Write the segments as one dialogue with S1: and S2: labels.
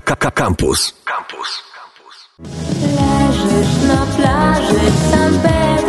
S1: Campus. Campus.
S2: Leżysz na plaży San Pedro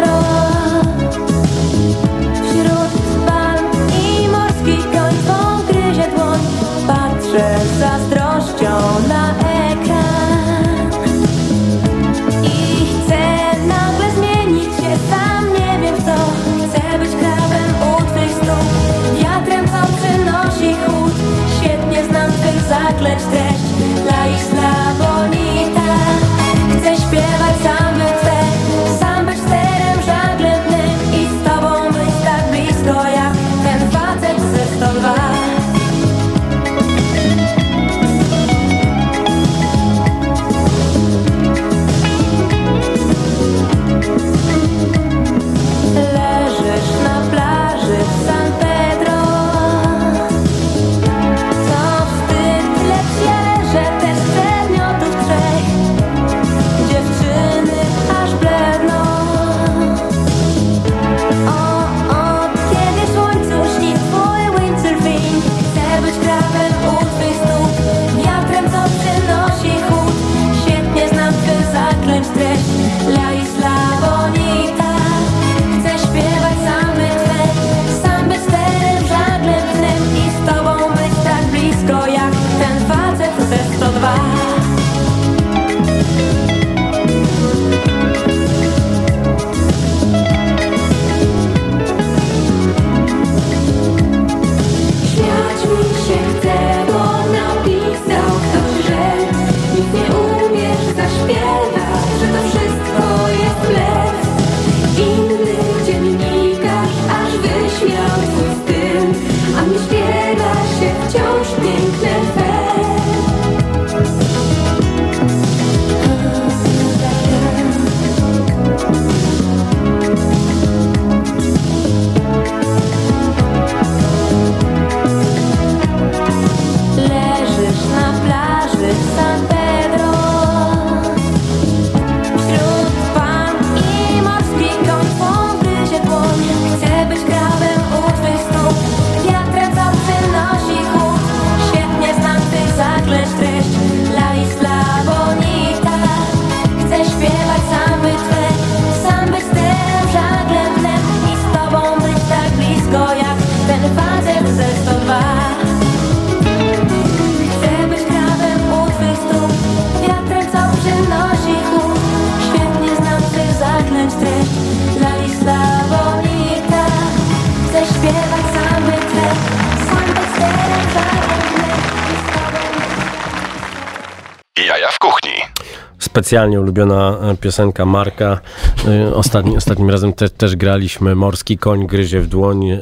S3: Specjalnie ulubiona e, piosenka Marka. E, Ostatni, ostatnim razem te, też graliśmy Morski koń gryzie w dłoń. e,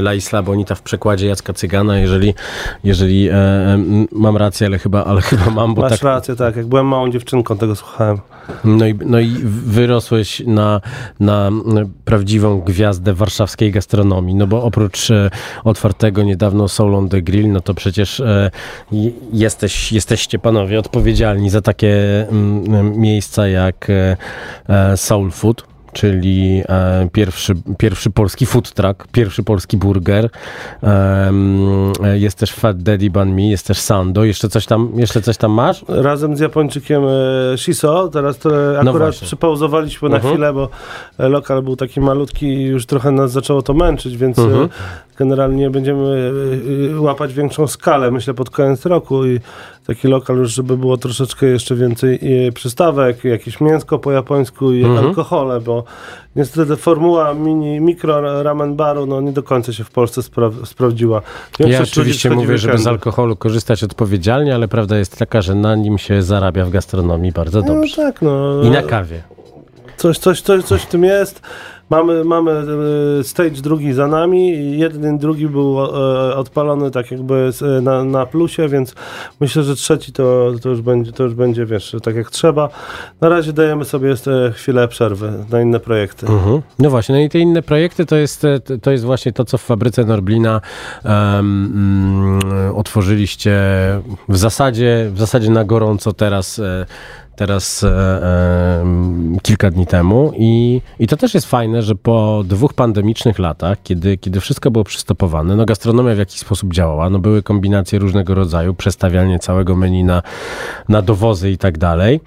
S3: La Isla Bonita w przekładzie Jacka Cygana. Jeżeli, jeżeli mam rację, ale chyba, ale chyba mam, bo
S4: Masz
S3: tak,
S4: rację, tak. Jak byłem małą dziewczynką, tego słuchałem.
S3: No i, no i wyrosłeś na, na prawdziwą gwiazdę warszawskiej gastronomii, no bo oprócz e, otwartego niedawno Soul on the Grill, no to przecież e, jesteś, jesteście panowie odpowiedzialni za takie mm, miejsca jak e, Soul Food. Czyli e, pierwszy, pierwszy polski food truck, pierwszy polski burger. E, jest też Fat Daddy Banh Mi, jest też Sando. Jeszcze coś tam, jeszcze coś tam masz?
S4: Razem z Japończykiem e, Shiso, teraz to akurat
S3: No
S4: przypauzowaliśmy na
S3: Mhm.
S4: chwilę, bo e, lokal był taki malutki i już trochę nas zaczęło to męczyć, więc
S3: Mhm.
S4: e, generalnie będziemy e, e, łapać większą skalę, myślę, pod koniec roku i taki lokal już, żeby było troszeczkę jeszcze więcej e, przystawek, jakieś mięsko po japońsku i
S3: Mhm.
S4: alkohole, bo niestety formuła mini, mikro ramen baru, no nie do końca się w Polsce spra- sprawdziła.
S3: Ja
S4: Większość ludzi
S3: oczywiście mówię, żeby z alkoholu korzystać odpowiedzialnie, ale prawda jest taka, że na nim się zarabia w gastronomii bardzo
S4: No
S3: dobrze.
S4: tak, no.
S3: I na kawie.
S4: Coś, coś, coś, coś w tym jest. Mamy, mamy e, stage drugi za nami. Jeden drugi był e, odpalony tak jakby e, na, na plusie, więc myślę, że trzeci to, to, już będzie, to już będzie, wiesz, tak jak trzeba. Na razie dajemy sobie jeszcze chwilę przerwy na inne projekty.
S3: Mhm. No właśnie, no i te inne projekty to jest, to jest właśnie to, co w fabryce Norblina mm, otworzyliście w zasadzie, w zasadzie na gorąco teraz. E, teraz e, e, kilka dni temu i, i to też jest fajne, że po dwóch pandemicznych latach, kiedy, kiedy wszystko było przystopowane, no gastronomia w jakiś sposób działała, no były kombinacje różnego rodzaju, przestawianie całego menu na, na dowozy i tak dalej.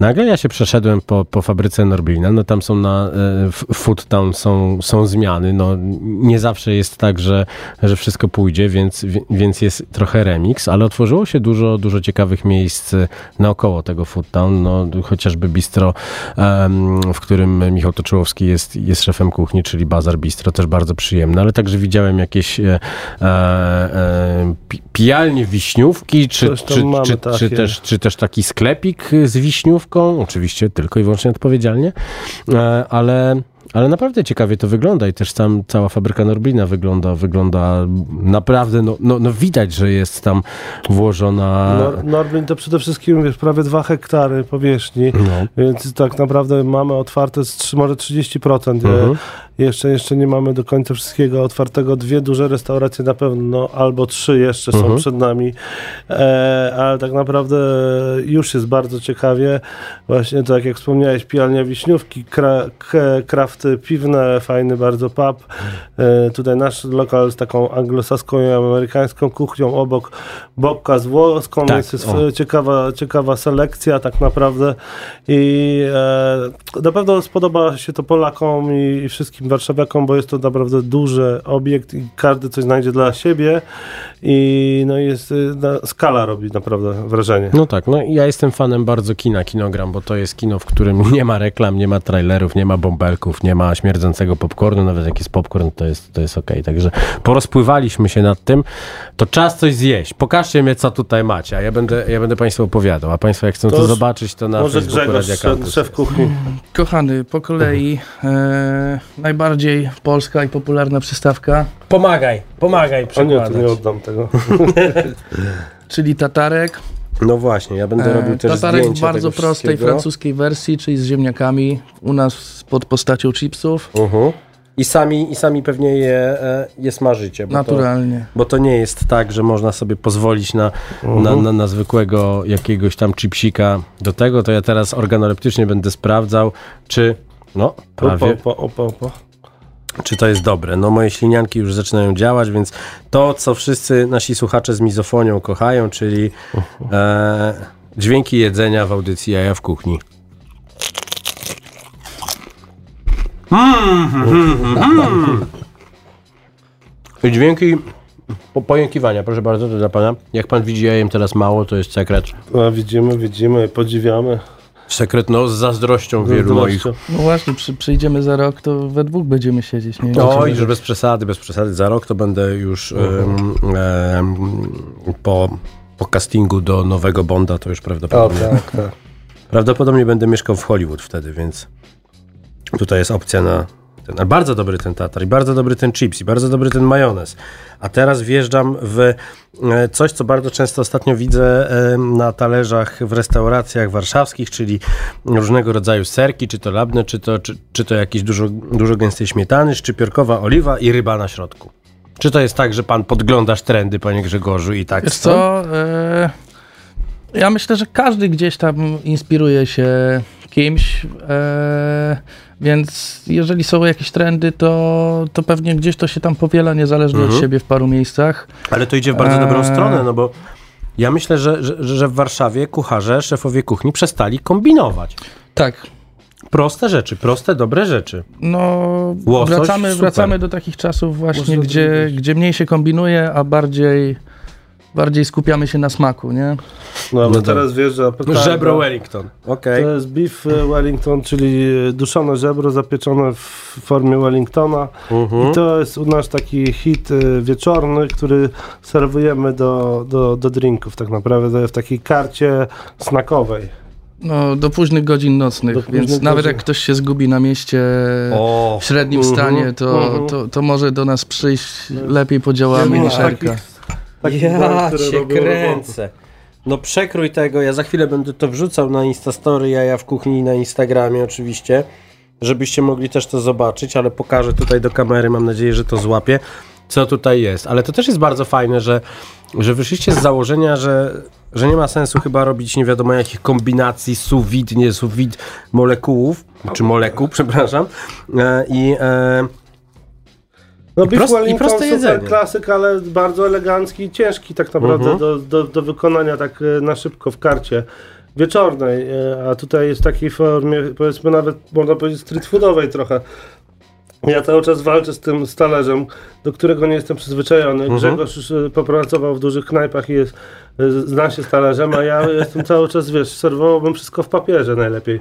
S3: Nagle ja się przeszedłem po, po fabryce Norblina, no tam są na e, w Food Town są, są zmiany, no nie zawsze jest tak, że, że wszystko pójdzie, więc, więc jest trochę remix, ale otworzyło się dużo, dużo ciekawych miejsc e, naokoło tego Food Town, no chociażby bistro, w którym Michał Toczyłowski jest, jest szefem kuchni, czyli Bazar Bistro, też bardzo przyjemne, ale także widziałem jakieś e, e, e, pi- pijalnie wiśniówki, czy, czy,
S4: mamy
S3: czy, czy, też, czy też taki sklepik z oczywiście tylko i wyłącznie odpowiedzialnie, e, ale, ale naprawdę ciekawie to wygląda i też tam cała fabryka Norblina wygląda, wygląda naprawdę, no, no, no widać, że jest tam włożona...
S4: Nor- Norblin to przede wszystkim wiesz, prawie 2 hektary powierzchni,
S3: No.
S4: więc tak naprawdę mamy otwarte z trzy- może 30%.
S3: Mhm.
S4: Jeszcze, jeszcze nie mamy do końca wszystkiego otwartego. Dwie duże restauracje na pewno, albo trzy jeszcze są
S3: Mhm.
S4: przed nami, e, ale tak naprawdę już jest bardzo ciekawie. Właśnie tak jak wspomniałeś, pijalnia Wiśniówki, kra, krafty piwne, fajny bardzo pub. E, tutaj nasz lokal z taką anglosaską i amerykańską kuchnią obok Bobka z włoską,
S3: Tak,
S4: więc jest
S3: o.
S4: ciekawa, ciekawa selekcja tak naprawdę i e, na pewno spodoba się to Polakom i, i wszystkim warszawiakom, bo jest to naprawdę duży obiekt i każdy coś znajdzie dla siebie i no jest, y, na, skala robi naprawdę wrażenie.
S3: No tak, no i ja jestem fanem bardzo kina Kinogram, bo to jest kino, w którym nie ma reklam, nie ma trailerów, nie ma bąbelków, nie ma śmierdzącego popcornu, nawet jak jest popcorn, to jest, to jest okej. Także porozpływaliśmy się nad tym, to czas coś zjeść. Pokażcie mnie, co tutaj macie, a ja będę, ja będę Państwu opowiadał, a Państwo jak chcą to,
S4: To
S3: zobaczyć, to na
S4: Może
S3: Facebooku
S4: Grzegorz, szef, szef kuchni.
S5: Kochany, po kolei e, najbardziej polska i popularna przystawka,
S3: Pomagaj, pomagaj
S4: O nie, to
S3: przekładać.
S4: nie oddam
S5: czyli tatarek.
S3: No właśnie, ja będę robił
S5: E,
S3: też
S5: tatarek w bardzo prostej francuskiej wersji, czyli z ziemniakami. U nas pod postacią chipsów.
S3: Mhm. I sami, I sami pewnie je, e, je smażycie. Bo to,
S5: Naturalnie.
S3: bo to nie jest tak, że można sobie pozwolić na, na, na, na zwykłego jakiegoś tam chipsika do tego, to ja teraz organoleptycznie będę sprawdzał, czy no
S4: Opa,
S3: prawie,
S4: opa, opa, opa.
S3: Czy to jest dobre. No moje ślinianki już zaczynają działać, więc to, co wszyscy nasi słuchacze z mizofonią kochają, czyli e, dźwięki jedzenia w audycji Jaja w kuchni. I Dźwięki po, pojękiwania, proszę bardzo, to dla pana. Jak pan widzi, ja jem teraz mało, to jest sekret.
S4: No, widzimy, widzimy, podziwiamy.
S3: Sekret, no, z zazdrością wielu
S4: Zazdroszczę.
S3: moich.
S5: No właśnie, przy, przyjdziemy za rok, to we dwóch będziemy siedzieć. Nie
S3: Oj,
S5: czy-
S3: że bez przesady, bez przesady. Za rok to będę już em, em, po, po castingu do nowego Bonda, to już
S4: O,
S3: prawdopodobnie.
S4: tak, tak.
S3: Prawdopodobnie będę mieszkał w Hollywood wtedy, więc tutaj jest opcja na ten. Ale bardzo dobry ten tatar, i bardzo dobry ten chips, i bardzo dobry ten majonez. A teraz wjeżdżam w e, coś, co bardzo często ostatnio widzę e, na talerzach w restauracjach warszawskich, czyli różnego rodzaju serki, czy to labne, czy to, czy, czy to jakieś dużo, dużo gęstej śmietany, szczypiorkowa oliwa i ryba na środku. Czy to jest tak, że pan podglądasz trendy, panie Grzegorzu, i tak
S5: Wiesz co, e, ja myślę, że każdy gdzieś tam inspiruje się kimś, e, więc jeżeli są jakieś trendy, to, to pewnie gdzieś to się tam powiela niezależnie
S3: Mhm.
S5: od siebie w paru miejscach.
S3: Ale to idzie w bardzo dobrą
S5: Eee.
S3: stronę, no bo ja myślę, że, że, że w Warszawie kucharze, szefowie kuchni przestali kombinować.
S5: Tak,
S3: Proste rzeczy, proste, dobre rzeczy.
S5: no
S3: Łosoś,
S5: wracamy,
S3: super.
S5: wracamy do takich czasów właśnie, gdzie, gdzie mniej się kombinuje, a bardziej, bardziej skupiamy się na smaku, nie?
S4: No,
S3: No
S4: bo
S3: tak.
S4: teraz wjeżdża petarda.
S3: Żebro Wellington. Okej.
S4: To jest beef e, Wellington, czyli duszone żebro zapieczone w formie Wellingtona.
S3: Mhm.
S4: I to jest u nas taki hit e, wieczorny, który serwujemy do, do, do drinków tak naprawdę w takiej karcie snakowej.
S5: No, do późnych godzin nocnych,
S4: Do
S5: więc nawet
S4: godzin.
S5: jak ktoś się zgubi na mieście
S3: O,
S5: w średnim
S4: Mhm,
S5: stanie, to,
S4: mhm.
S5: to, to może do nas przyjść, lepiej podziałamy
S4: Ja
S5: niż Erka.
S4: takich
S3: ja
S4: które
S3: cię
S4: robotę.
S3: kręcę. No przekrój tego, ja za chwilę będę to wrzucał na Instastory, jaja w kuchni na Instagramie oczywiście, żebyście mogli też to zobaczyć, ale pokażę tutaj do kamery, mam nadzieję, że to złapie. co tutaj jest. Ale to też jest bardzo fajne, że, że wyszliście z założenia, że, że nie ma sensu chyba robić nie wiadomo jakich kombinacji sous vide, nie sous vide molekułów, czy molekuł, przepraszam. E, I e,
S4: No
S3: I prost- i proste jedzenie.
S4: klasyk, ale bardzo elegancki i ciężki tak naprawdę
S3: Mhm.
S4: do, do, do wykonania tak e, na szybko w karcie wieczornej, e, a tutaj jest w takiej formie, powiedzmy nawet można powiedzieć street foodowej trochę. Ja cały czas walczę z tym stalerzem, do którego nie jestem przyzwyczajony.
S3: Mhm.
S4: Grzegorz już e, popracował w dużych knajpach i jest, zna się z talerzem, a ja jestem cały czas, wiesz, serwowałbym wszystko w papierze najlepiej,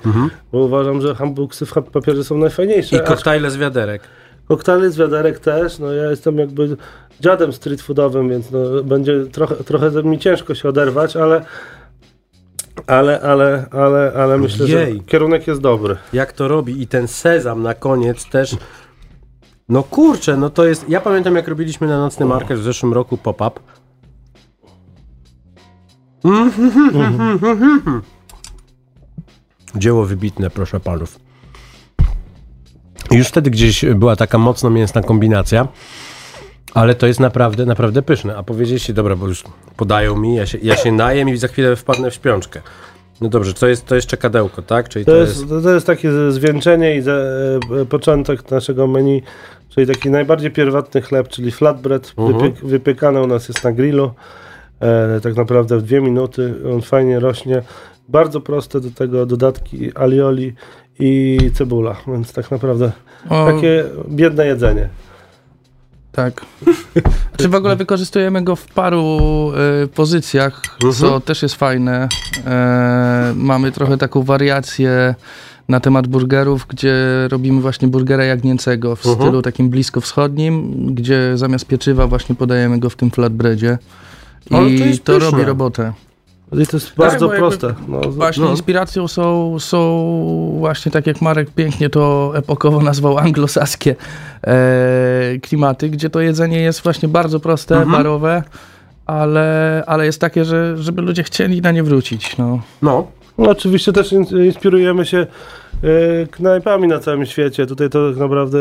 S4: bo uważam, że hamburgsy w papierze są najfajniejsze.
S3: Mhm. i koktajle z wiaderek.
S4: Koktajle z wiaderek też, no ja jestem jakby dziadem street foodowym, więc no, będzie trochę, trochę mi ciężko się oderwać, ale ale, ale, ale, ale myślę,
S3: Jej.
S4: że kierunek jest dobry.
S3: jak to robi i ten sezam na koniec też. No kurczę, no to jest. Ja pamiętam jak robiliśmy na nocny market w zeszłym roku pop-up. Dzieło wybitne, proszę panów. Już wtedy gdzieś była taka mocno mięsna kombinacja, ale to jest naprawdę, naprawdę pyszne. A powiedzieliście, dobra, bo już podają mi, ja się, ja się najem i za chwilę wpadnę w śpiączkę. No dobrze, to jest, to jest czekadełko, tak? Czyli
S4: To jest, to jest takie zwieńczenie i za, e, początek naszego menu, czyli taki najbardziej pierwotny chleb, czyli flatbread,
S3: Mhm.
S4: wypiek, wypiekany u nas jest na grillu, e, tak naprawdę w dwie minuty, on fajnie rośnie, bardzo proste do tego dodatki alioli i cebula, więc tak naprawdę
S5: O,
S4: takie biedne jedzenie.
S5: Tak. Czy w ogóle wykorzystujemy go w paru y, pozycjach, co też jest fajne. E, mamy trochę taką wariację na temat burgerów, gdzie robimy właśnie burgera jagnięcego w stylu takim blisko wschodnim, gdzie zamiast pieczywa właśnie podajemy go w tym flatbreadzie.
S3: To
S5: I to
S3: pyszne.
S5: robi robotę.
S4: I to jest bardzo
S5: bo jakby-
S4: proste. No,
S5: Właśnie
S3: No.
S5: inspiracją są, są właśnie tak jak Marek pięknie to epokowo nazwał anglosaskie e, klimaty, gdzie to jedzenie jest właśnie bardzo proste,
S3: Mhm.
S5: barowe, ale, ale jest takie, że żeby ludzie chcieli na nie wrócić. No.
S3: No,
S4: No, oczywiście też in- inspirujemy się e, knajpami na całym świecie. Tutaj to tak naprawdę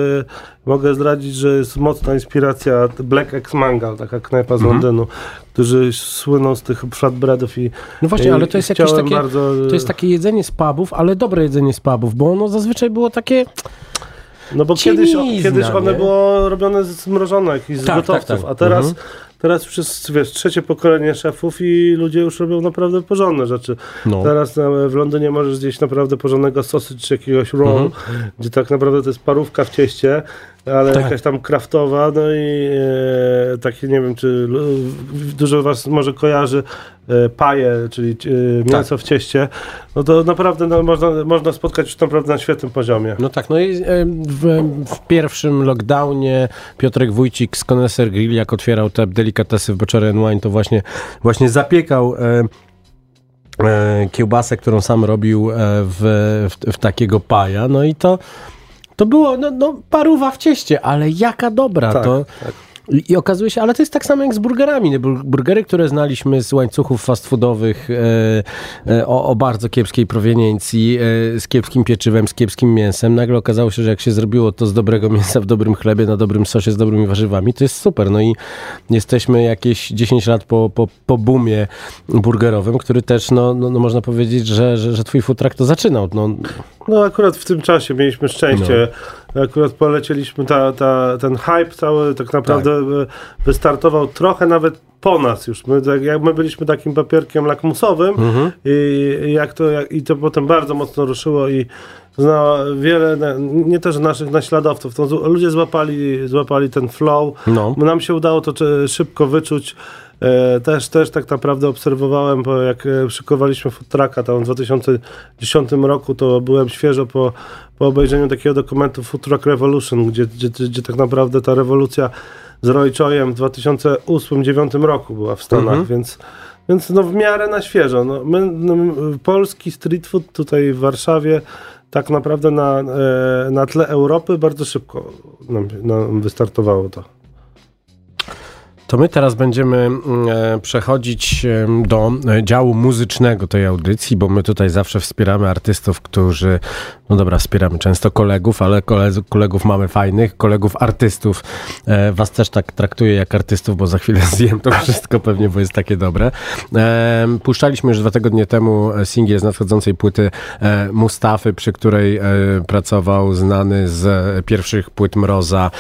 S4: mogę zdradzić, że jest mocna inspiracja Black X Mangal, taka knajpa z
S3: Mhm.
S4: Londynu, którzy słyną z tych flatbreadów i
S3: no właśnie, ale to jest jakieś takie,
S4: bardzo,
S3: to jest takie jedzenie z pubów, ale dobre jedzenie z pubów, bo ono zazwyczaj było takie,
S4: No bo kiedyś,
S3: cienizna,
S4: kiedyś one
S3: nie?
S4: było robione z zmrożonych i z
S3: Tak,
S4: gotowców,
S3: tak, tak.
S4: a teraz,
S3: Mhm.
S4: Teraz już jest wiesz, trzecie pokolenie szefów i ludzie już robią naprawdę porządne rzeczy.
S3: no,
S4: Teraz na, w Londynie możesz zjeść naprawdę porządnego sausage czy jakiegoś roll,
S3: Mhm.
S4: gdzie tak naprawdę to jest parówka w cieście, ale
S3: Tak.
S4: jakaś tam kraftowa, no i e, takie nie wiem, czy dużo was może kojarzy e, paje, czyli e, mięso w cieście, no to naprawdę no, można, można spotkać już naprawdę na świetnym poziomie.
S3: no tak, no i e, w, w pierwszym lockdownie Piotrek Wójcik z Connoisseur Grill, jak otwierał te delikatesy w and Wine, to właśnie, właśnie zapiekał e, e, kiełbasę, którą sam robił e, w, w, w takiego paja, no i to to było, no, no paruwa w cieście, ale jaka dobra,
S4: Tak,
S3: to... I i okazuje się, ale to jest tak samo jak z burgerami. nie? Bur- Burgery, które znaliśmy z łańcuchów fast foodowych e, e, o, o bardzo kiepskiej proweniencji, e, z kiepskim pieczywem, z kiepskim mięsem, nagle okazało się, że jak się zrobiło to z dobrego mięsa w dobrym chlebie, na dobrym sosie, z dobrymi warzywami, to jest super. No i jesteśmy jakieś 10 lat po, po, po boomie burgerowym, który też, no, no, no można powiedzieć, że, że, że twój futrak to zaczynał. No,
S4: No akurat w tym czasie mieliśmy szczęście. Akurat polecieliśmy, ta, ta, ten hype cały tak naprawdę e, wystartował trochę nawet po nas już. My, tak, jak my byliśmy takim papierkiem lakmusowym i, i jak to, jak, i to potem bardzo mocno ruszyło i zna wiele, na- nie też naszych naśladowców, to ludzie złapali, złapali ten flow.
S3: no.
S4: Nam się udało to szybko wyczuć. E, też, też tak naprawdę obserwowałem, bo jak e, szykowaliśmy food trucka tam w 2010 roku, to byłem świeżo po, po obejrzeniu takiego dokumentu Truck Revolution, gdzie, gdzie, gdzie tak naprawdę ta rewolucja z Roy Choyem w 2008-2009 roku była w Stanach,
S3: Mhm.
S4: więc, więc no w miarę na świeżo. No, my, no, polski street food tutaj w Warszawie tak naprawdę na, e, na tle Europy bardzo szybko nam, nam wystartowało to.
S3: To my teraz będziemy mm, e, przechodzić do e, działu muzycznego tej audycji, bo my tutaj zawsze wspieramy artystów, którzy, no dobra, wspieramy często kolegów, ale kolegów mamy fajnych, kolegów artystów. E, Was też tak traktuję jak artystów, bo za chwilę zjem to wszystko pewnie, bo jest takie dobre. Puszczaliśmy już dwa tygodnie temu singiel z nadchodzącej płyty Mustafy, przy której pracował znany z pierwszych płyt Mroza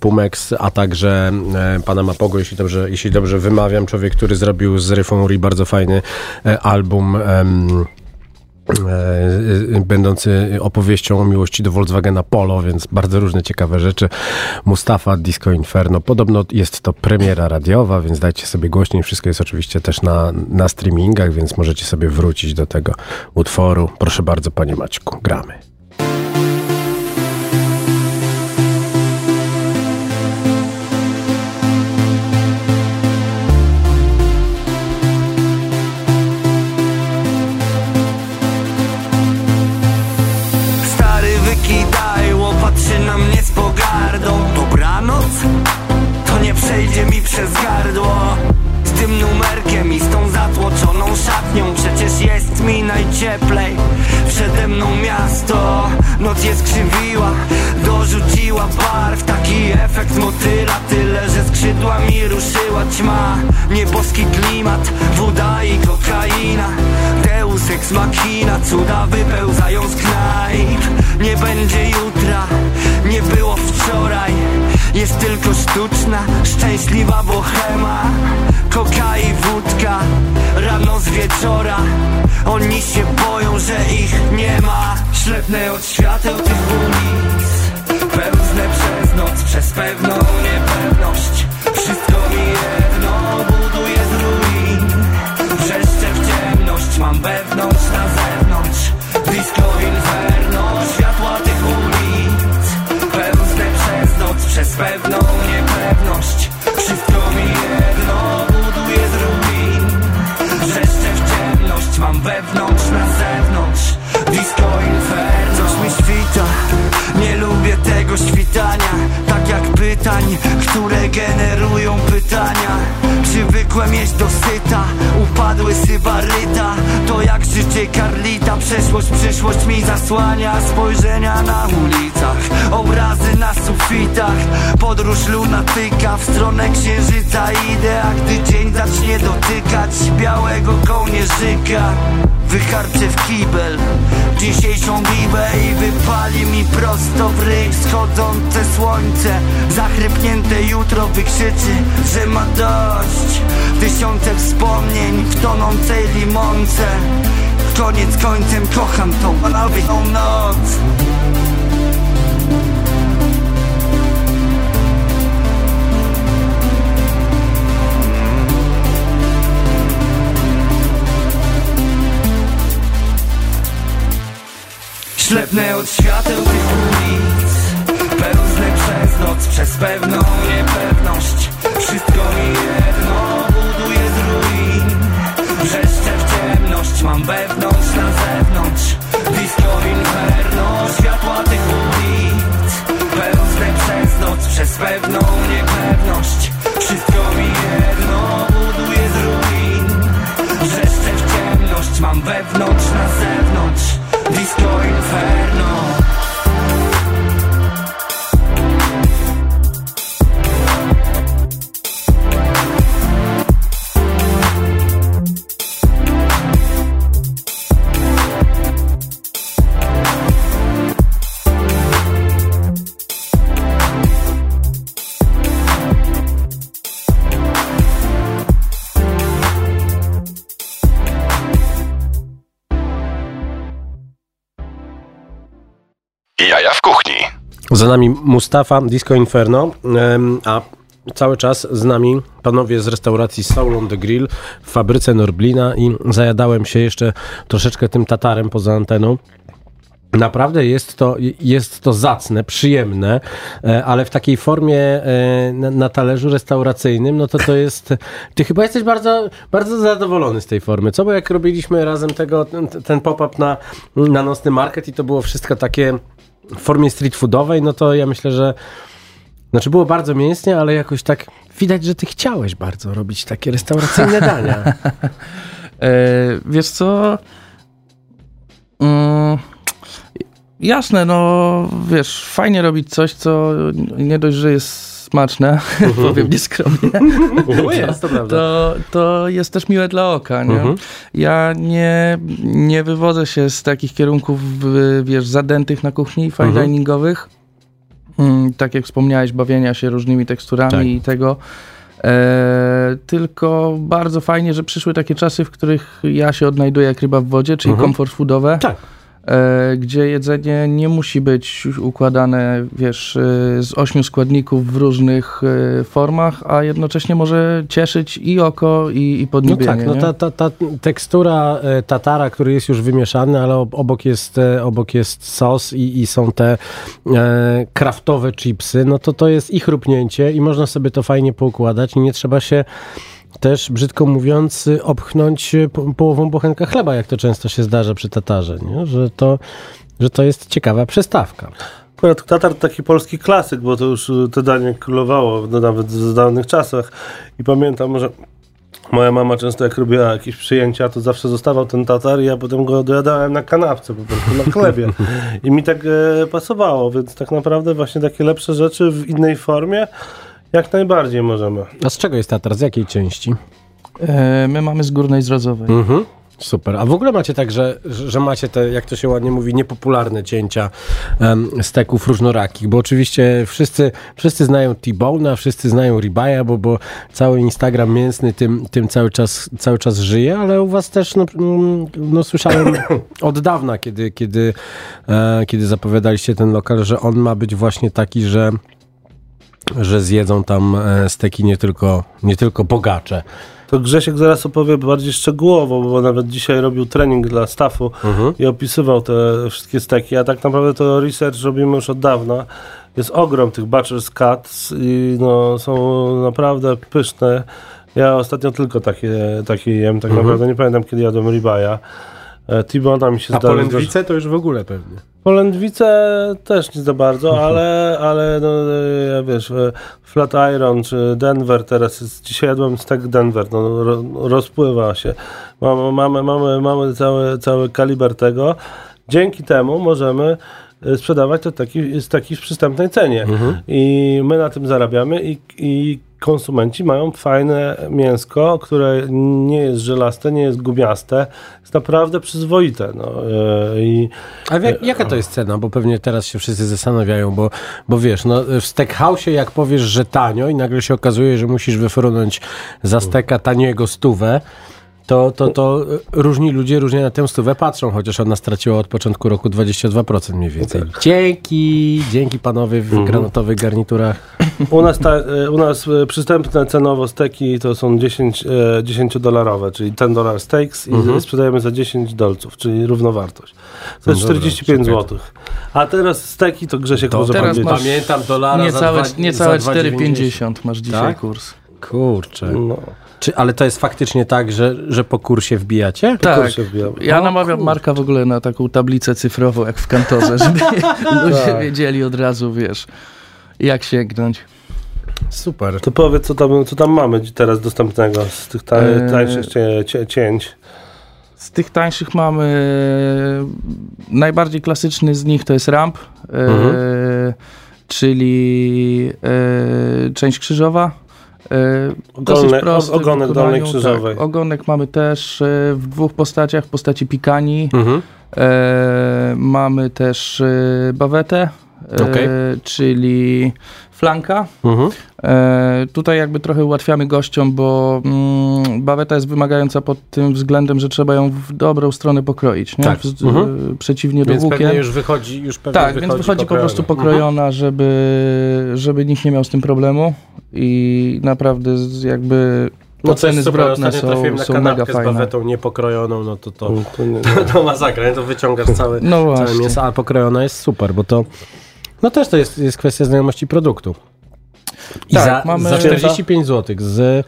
S3: Pumex, a także e, Panama Pogo, jeśli dobrze, jeśli dobrze wymawiam, człowiek, który zrobił z Ryfą bardzo fajny e, album e, będący opowieścią o miłości do Volkswagena Polo, więc bardzo różne ciekawe rzeczy. Mustafa Disco Inferno. Podobno jest to premiera radiowa, więc dajcie sobie głośniej. Wszystko jest oczywiście też na, na streamingach, więc możecie sobie wrócić do tego utworu. Proszę bardzo, panie Maćku, gramy.
S6: Ślepnę od świateł Przeszłość, mi zasłania Spojrzenia na ulicach Obrazy na sufitach Podróż lunatyka W stronę księżyca. Idę A gdy dzień zacznie dotykać Białego kołnierzyka Wycharczę w kibel Dzisiejszą bibę i wypali mi prosto w ryj Wschodzące słońce. Zachrypnięte jutro wykrzyczy, że ma dość Tysiące wspomnień w tonącej limonce Koniec końcem kocham tą malowitą noc. Ślepnę od świateł tych ulic Pełznę przez noc, przez pewną niepewność Wszystko mi jedno, mam wewnątrz na zewnątrz. Disco inferno, światła tych ulic. Pełznę przez noc, przez pewną niepewność. Wszystko mi jedno, buduję z ruin. Wrzeszczę w ciemność, mam wewnątrz na zewnątrz. Disco Inferno
S1: Jaja w kuchni.
S3: Za nami Mustafa, Disco Inferno, a cały czas z nami panowie z restauracji Soul on the Grill w fabryce Norblina i zajadałem się jeszcze troszeczkę tym tatarem poza anteną. Naprawdę jest to, jest to zacne, przyjemne, e, ale w takiej formie e, na, talerzu restauracyjnym, no to to jest... Ty chyba jesteś bardzo, bardzo zadowolony z tej formy, co? Bo jak robiliśmy razem tego, ten, ten pop-up na, na nocny market i to było wszystko takie w formie street foodowej, no to ja myślę, że Znaczy było bardzo mięsnie, ale jakoś tak widać, że ty chciałeś bardzo robić takie restauracyjne dania.
S5: E, wiesz co? Mm, jasne, no wiesz, fajnie robić coś, co nie dość, że jest smaczne, powiem nieskromnie,
S3: jest, to
S5: to, to jest też miłe dla oka, nie?
S3: Mhm.
S5: Ja nie, nie wywodzę się z takich kierunków, wiesz, zadętych na kuchni, fine diningowych. Mm, tak jak wspomniałeś, bawienia się różnymi teksturami
S3: Tak.
S5: i tego. E, tylko bardzo fajnie, że przyszły takie czasy, w których ja się odnajduję jak ryba w wodzie, czyli
S3: Mhm.
S5: comfort foodowe,
S3: Tak.
S5: E, gdzie jedzenie nie musi być układane, wiesz, e, z ośmiu składników w różnych e, formach, a jednocześnie może cieszyć i oko, i, i
S3: No
S5: podniebienie.
S3: tak, no ta, ta, ta tekstura tatara, który jest już wymieszany, ale ob- obok jest, obok jest sos i, i są te e, kraftowe chipsy, no to to jest ich rupnięcie i można sobie to fajnie poukładać i nie trzeba się też, brzydko mówiąc, obchnąć po, połową bochenka chleba, jak to często się zdarza przy tatarze, nie? Że, to, że to jest ciekawa przystawka.
S4: Akurat Tatar to taki polski klasyk, bo to już y, to danie królowało no, nawet w dawnych czasach. I pamiętam, że moja mama często jak robiła jakieś przyjęcia, to zawsze zostawał ten tatar i ja potem go dojadałem na kanapce po prostu, na chlebie. I mi tak e, pasowało, więc tak naprawdę właśnie takie lepsze rzeczy w innej formie jak najbardziej możemy.
S3: A z czego jest tatar? Z jakiej części?
S5: E, my mamy z górnej zrodzowej.
S3: Mhm. Super. A w ogóle macie tak, że, że macie te, jak to się ładnie mówi, niepopularne cięcia um, steków różnorakich, bo oczywiście wszyscy, wszyscy znają T-Bone'a, wszyscy znają Ribaya, bo, bo cały Instagram mięsny tym, tym cały, czas, cały czas żyje, ale u was też, no, mm, no słyszałem od dawna, kiedy, kiedy, e, kiedy zapowiadaliście ten lokal, że on ma być właśnie taki, że że zjedzą tam e, steki nie tylko, nie tylko bogacze.
S4: To Grzesiek zaraz opowie bardziej szczegółowo, bo nawet dzisiaj robił trening dla staffu i opisywał te wszystkie steki, a tak naprawdę to research robimy już od dawna. Jest ogrom tych Butcher's Cuts i no, są naprawdę pyszne. Ja ostatnio tylko takie, takie jem, tak naprawdę nie pamiętam kiedy jadłem ribaya. E, T-Bona mi się
S3: A
S4: zdarza-
S3: polędwice to już w ogóle pewnie.
S4: Polędwice też nie za bardzo, ale, ale no, e, wiesz, e, Flatiron czy Denver teraz jest, dzisiaj jadłem stek Denver, no, ro, rozpływa się. Mamy, mamy, mamy, mamy cały, cały kaliber tego. Dzięki temu możemy e, sprzedawać to taki, z takiej przystępnej cenie. I my na tym zarabiamy i, i konsumenci mają fajne mięsko, które nie jest żelaste, nie jest gumiaste, jest naprawdę przyzwoite. No, e, i
S3: A jak, jaka to jest cena? Bo pewnie teraz się wszyscy zastanawiają, bo, bo wiesz, no, w steakhouse jak powiesz, że tanio i nagle się okazuje, że musisz wyfrunąć za steka taniego stówę, to, to, to różni ludzie różnie na tę stówę patrzą, chociaż ona straciła od początku roku 22% mniej więcej. Dzięki, dzięki panowie w granatowych garniturach.
S4: U nas, ta, e, u nas e, przystępne cenowo steki to są 10, e, 10 dolarowe, czyli 10 dolar steaks i sprzedajemy za 10 dolców, czyli równowartość. To jest
S3: No dobra,
S4: 45
S3: czekaj.
S4: zł. A teraz steki to Grzesiek może
S5: teraz masz-
S3: Pamiętam dolara
S5: Niecałe,
S3: za dwa-
S5: niecałe
S3: za
S5: 4,50 masz dzisiaj
S3: Tak?
S5: kurs.
S3: Kurczę.
S4: No,
S3: Czy, ale to jest faktycznie tak, że, że po kursie wbijacie?
S5: Tak.
S4: kursie wbijamy.
S5: Ja
S3: O
S5: namawiam
S3: kurde.
S5: Marka w ogóle na taką tablicę cyfrową, jak w kantorze, żeby ludzie wiedzieli od razu, wiesz, jak sięgnąć.
S3: Super.
S4: To powiedz, co tam, co tam mamy teraz dostępnego z tych ta,
S5: Eee.
S4: tańszych cięć.
S5: Z tych tańszych mamy najbardziej klasyczny z nich to jest ramp, e,
S3: Mhm.
S5: czyli e, część krzyżowa. E, dosyć
S4: Ogonek-
S5: prosty
S4: ogonek dolnej krzyżowej.
S5: Tak, ogonek mamy też e, w dwóch postaciach, w postaci pikani.
S3: Mhm.
S5: E, mamy też e, bawetę, e,
S3: Okej.
S5: czyli flanka.
S3: Mhm.
S5: E, tutaj jakby trochę ułatwiamy gościom, bo mm, baweta jest wymagająca pod tym względem, że trzeba ją w dobrą stronę pokroić, nie?
S3: Tak.
S5: W,
S3: Mhm.
S5: e, przeciwnie do
S3: Więc
S5: włókien.
S3: pewnie już wychodzi, już pewnie
S5: tak, więc wychodzi po prostu pokrojona, żeby, żeby nikt nie miał z tym problemu i naprawdę z- jakby
S3: No
S5: oceny zwrotne są, są mega
S3: z
S5: fajne.
S3: bawetą niepokrojoną, no to to,
S4: To nie,
S3: to masakra, nie? to wyciągasz całe,
S5: No
S3: całe
S5: właśnie.
S3: mięso, a pokrojona jest super, bo to no też to jest, jest kwestia znajomości produktu. I
S5: Tak,
S3: za,
S5: mamy-
S3: za 45 zł z,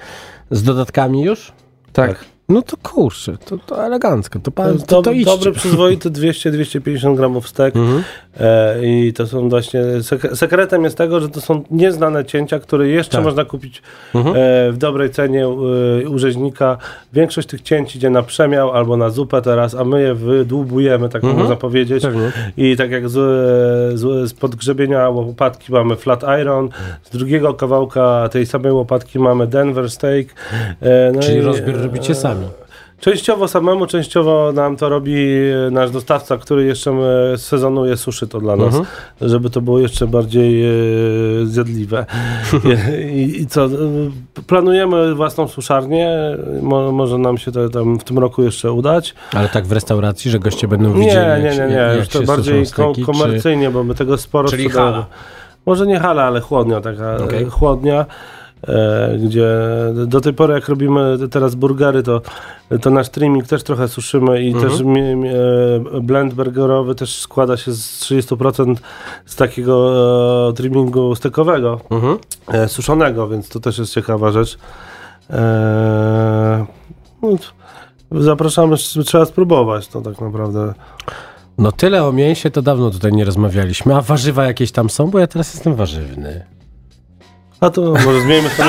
S3: z dodatkami już?
S5: Tak.
S3: No to kurczę, to, to elegancko, to,
S4: To
S3: pan, to, to idźcie.
S4: dobry, przyzwoity 200-250 gramów stek.
S3: Mhm.
S4: E, I to są właśnie. Sek- sekretem jest tego, że to są nieznane cięcia, które jeszcze
S3: Tak.
S4: można kupić
S3: Mhm.
S4: e, w dobrej cenie e, u rzeźnika. Większość tych cięć idzie na przemiał albo na zupę teraz, a my je wydłubujemy, tak
S3: Mhm.
S4: można powiedzieć.
S3: Pewnie.
S4: I tak jak z, z, z podgrzebienia łopatki mamy flat iron, z drugiego kawałka tej samej łopatki mamy Denver steak. E, no
S3: Czyli
S4: i,
S3: rozbiór
S4: e,
S3: robicie sami.
S4: Częściowo samemu, częściowo nam to robi e, nasz dostawca, który jeszcze e, sezonuje, suszy to dla nas,
S3: Mhm.
S4: żeby to było jeszcze bardziej e, zjadliwe. I, I co, planujemy własną suszarnię, Mo, może nam się to tam w tym roku jeszcze udać.
S3: Ale tak w restauracji, że goście będą
S4: Nie,
S3: widzieli,
S4: nie, nie,
S3: się-
S4: nie,
S3: jak
S4: już to bardziej
S3: steki,
S4: komercyjnie, bo my tego sporo
S3: Czyli
S4: sprzedajemy.
S3: hala.
S4: Może nie hala, ale chłodnia taka, e, chłodnia. E, gdzie do tej pory jak robimy teraz burgery, to, to nasz trimming też trochę suszymy i
S3: Mhm.
S4: też mi, mi, e, blend burgerowy też składa się z 30% z takiego e, trimmingu stekowego.
S3: Mhm.
S4: e, suszonego, więc to też jest ciekawa rzecz. E, no, zapraszamy, trzeba spróbować to tak naprawdę.
S3: No tyle o mięsie to dawno tutaj nie rozmawialiśmy. A warzywa jakieś tam są? Bo ja teraz jestem warzywny.
S4: A to może zmieńmy to.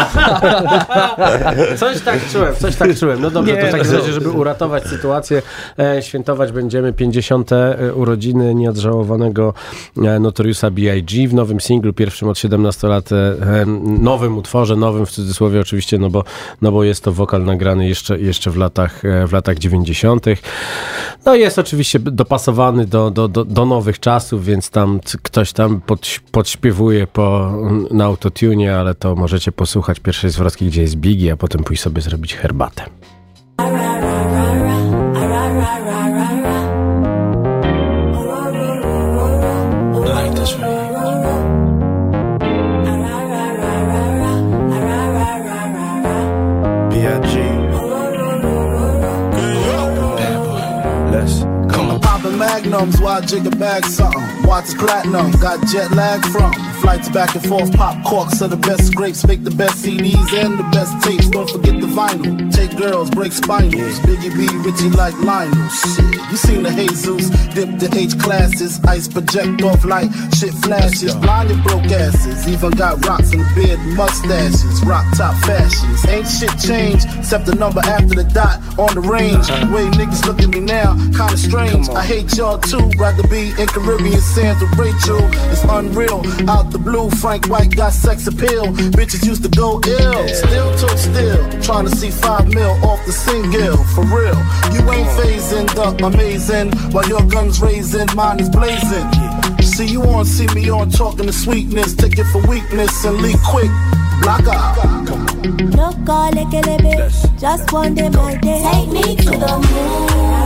S3: Coś tak czułem, coś tak czułem. No dobrze,
S5: Nie,
S3: to w takim razie, żeby uratować sytuację, e, świętować będziemy 50. e, urodziny nieodżałowanego e, Notoriusa B.I.G. w nowym singlu, pierwszym od 17 lat, e, e, nowym utworze, nowym w cudzysłowie oczywiście, no bo, no bo jest to wokal nagrany jeszcze, jeszcze w, latach, w latach 90. No jest oczywiście dopasowany do, do, do, do nowych czasów, więc tam ktoś tam pod, podśpiewuje po, na autotune, ale to możecie posłuchać pierwszej zwrotki, gdzie jest Biggie, a potem pójść sobie zrobić herbatę.
S7: Magnums, why jig a bag something? Watch platinum, got jet lag from flights back and forth. Pop corks are the best grapes, make the best CDs and the best tapes. Don't forget the vinyl. Take girls, break spinals. Biggie B, Richie like Lionel. Shit, you seen the Jesus, dip the H classes, ice project off like shit flashes. Blinded broke asses, even got rocks in the beard, mustaches, rock top fashions. Ain't shit changed except the number after the dot on the range. The way niggas look at me now, kinda strange. I hate y'all too, rather be in Caribbean sands with Rachel. It's unreal. Out the blue, Frank White got sex appeal. Bitches used to go ill, still took still. Trying to see five mil off the single, for real. You ain't phasing the amazing while your guns raising, mine is blazing. See you on, see me on, talking to sweetness, take it for weakness and leak quick. Block out.
S2: No call it a bit. Just one day my day. Take me to the moon.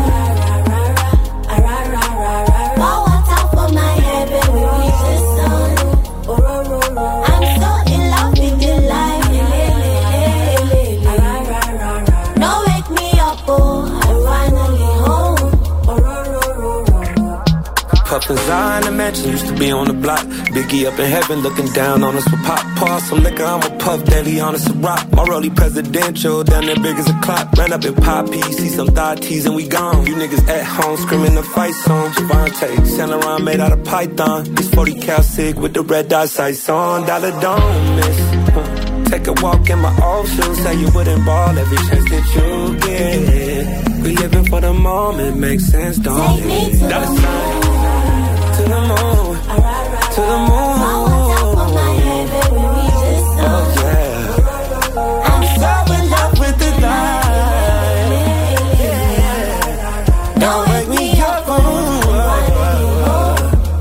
S6: Puffin' Zion, the mansion used to be on the block. Biggie up in heaven looking down on us with pop. Pour some liquor, I'm a puff daily on us a rock. My rollie presidential, down there big as a clock. Ran up in Poppy, see some thigh tees and we gone. You niggas at home screaming the fight song. Javante, Saint Laurent made out of python. This 40 cal sig with the red dot sights on. Dollar don't miss. Huh. Take a walk in my old shoes, say you wouldn't ball every chance that you get. We living for the moment, makes sense, don't
S2: Take me
S6: it? Dollar sign to the moon, to the moon.
S2: Pour water for my head when we reach the sun.
S6: Oh yeah,
S2: I'm so
S6: in love with the light. Don't wake me up. Ooh,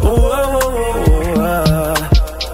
S6: ooh, ooh,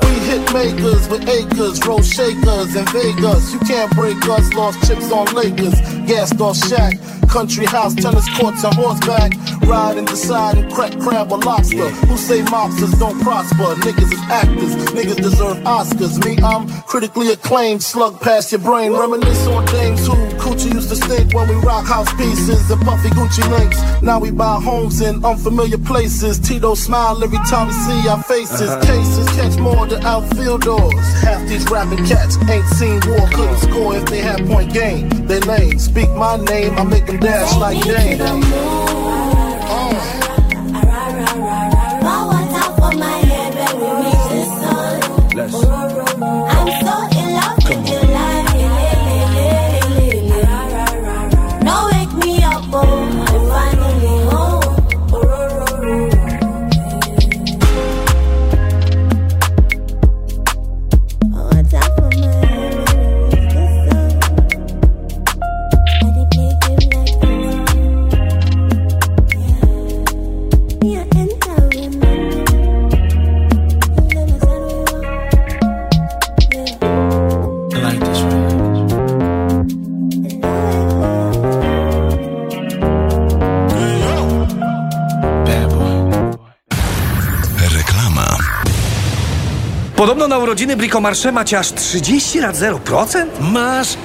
S7: We hit makers with acres, roll shakers in Vegas. You can't break us, lost chips on Lakers, gassed off Shack. Country house, tennis courts, and horseback. Ride and decide and crack crab or lobster. Who say mobsters don't prosper? Niggas is actors, niggas deserve Oscars. Me, I'm critically acclaimed, slug past your brain. Reminisce on James who Coochie used to stink when we rock house pieces and puffy Gucci links. Now we buy homes in unfamiliar places. Tito smile every time we see our faces. Uh-huh. Cases catch more than outfielders. Half these rapping cats ain't seen war, couldn't score if they had point game. They lame. Speak my name, I make them dash like Dane.
S6: Podobno na urodziny Bricomarché macie aż 30 lat 0%?
S8: Masz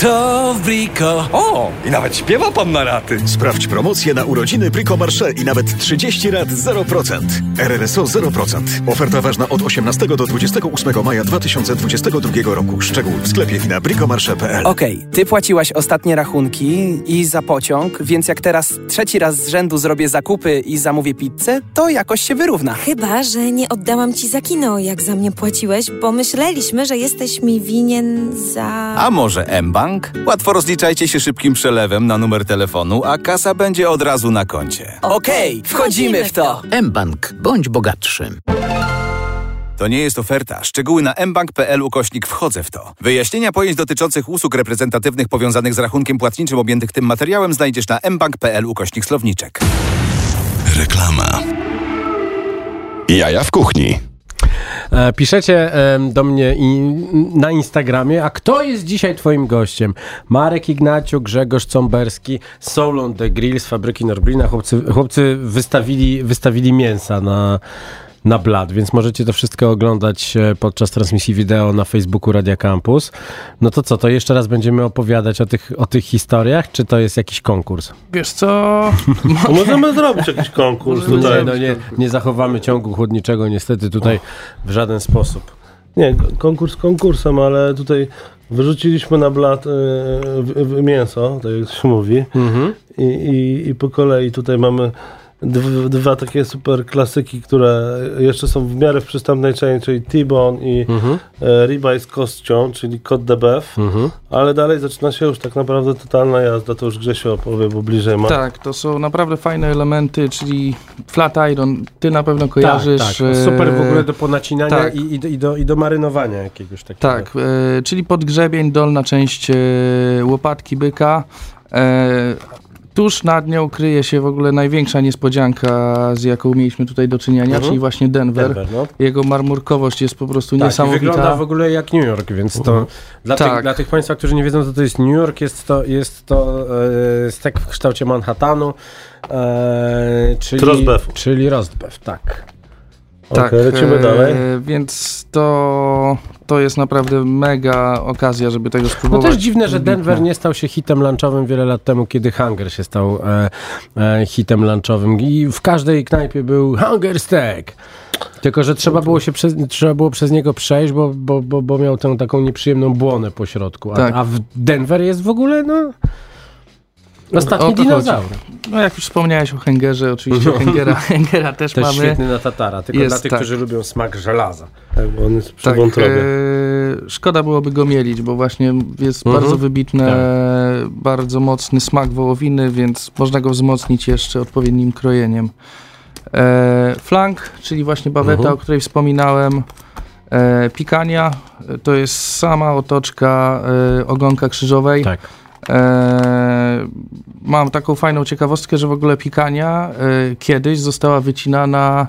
S8: to w Brico.
S6: O, i nawet śpiewa pan na raty.
S1: Sprawdź promocję na urodziny Brico Marché i nawet 30 lat 0%. RRSO 0%. Oferta ważna od 18 do 28 maja 2022 roku. Szczegóły w sklepie i na bricomarché.pl.
S9: Okej, ty płaciłaś ostatnie rachunki i za pociąg, więc jak teraz trzeci raz z rzędu zrobię zakupy i zamówię pizzę, to jakoś się wyrówna.
S10: Chyba, że nie oddałam ci za kino, jak za mnie płaciłeś, bo myśleliśmy, że jesteś mi winien za...
S11: A może mBank? Łatwo rozliczajcie się szybkim przelewem na numer telefonu, a kasa będzie od razu na koncie.
S9: Okej, wchodzimy w to.
S8: mBank. Bądź bogatszy.
S11: To nie jest oferta. Szczegóły na mbank.pl ukośnik wchodzę w to. Wyjaśnienia pojęć dotyczących usług reprezentatywnych powiązanych z rachunkiem płatniczym objętych tym materiałem znajdziesz na mbank.pl ukośnik słowniczek.
S1: Reklama. Jaja w kuchni.
S3: E, Piszecie do mnie na Instagramie, a kto jest dzisiaj twoim gościem? Marek Ignaciuk, Grzegorz Comberski, Soul on the Grill z fabryki Norblina. Chłopcy, chłopcy wystawili, wystawili mięsa na, na blat, więc możecie to wszystko oglądać e, podczas transmisji wideo na Facebooku Radia Campus. No to co, to jeszcze raz będziemy opowiadać o tych, o tych historiach, czy to jest jakiś konkurs?
S5: Wiesz co?
S4: To możemy zrobić jakiś konkurs
S3: Nie,
S4: tutaj.
S3: no nie, nie zachowamy ciągu chłodniczego niestety tutaj w żaden sposób.
S4: Nie, konkurs konkursem, ale tutaj wyrzuciliśmy na blat y, w- w- mięso, tak jak się mówi. I, i, I po kolei tutaj mamy dwa takie super klasyki, które jeszcze są w miarę w przystępnej cenie, czyli T-bone i e, ribeye z kością, czyli Côte de Beef. Ale dalej zaczyna się już tak naprawdę totalna jazda, to już Grzesiu opowie, bo bliżej ma.
S5: Tak, to są naprawdę fajne elementy, czyli flat iron, ty na pewno kojarzysz.
S3: Tak, tak. Super w ogóle do ponacinania
S5: tak.
S3: i, i, do, i, do, i do marynowania jakiegoś takiego.
S5: Tak, e, czyli podgrzebień, dolna część e, łopatki byka. Tuż nad nią kryje się w ogóle największa niespodzianka, z jaką mieliśmy tutaj do czynienia,
S3: Mhm.
S5: czyli właśnie Denver.
S3: Denver, no.
S5: Jego marmurkowość jest po prostu
S3: Tak,
S5: niesamowita.
S3: wygląda w ogóle jak New York, więc to dla,
S5: Tak.
S3: tych, dla tych Państwa, którzy nie wiedzą, co to jest New York, jest to, jest to e, stek w kształcie Manhattanu, e, czyli, czyli roast beef, tak.
S5: Tak,
S4: Okej, lecimy
S5: e,
S4: dalej.
S5: Więc to, to jest naprawdę mega okazja, żeby tego
S3: No
S5: spróbować.
S3: też dziwne, że. Denver nie stał się hitem lunchowym wiele lat temu, kiedy Hunger się stał e, e, hitem lunchowym i w każdej knajpie był Hunger Steak. Tylko, że trzeba było się przez, trzeba było przez niego przejść, bo, bo, bo, bo miał tę taką nieprzyjemną błonę po środku. A,
S5: Tak.
S3: a w Denver jest w ogóle, no... Ostatni dinozaur.
S5: No jak już wspomniałeś o Hengerze, oczywiście Hengera, Hengera też,
S3: Też
S5: mamy.
S3: świetny na tatara, tylko
S5: Jest,
S3: dla tych,
S5: tak.
S3: którzy lubią smak żelaza.
S4: Tak, bo on jest przy
S5: Tak,
S4: wątrobie.
S5: e, szkoda byłoby go mielić, bo właśnie jest
S3: Mhm.
S5: bardzo wybitny,
S3: Tak.
S5: bardzo mocny smak wołowiny, więc można go wzmocnić jeszcze odpowiednim krojeniem. E, flank, czyli właśnie baweta,
S3: Mhm.
S5: o której wspominałem. E, pikania, to jest sama otoczka e, ogonka krzyżowej.
S3: Tak.
S5: E, mam taką fajną ciekawostkę, że w ogóle pikania e, kiedyś została wycinana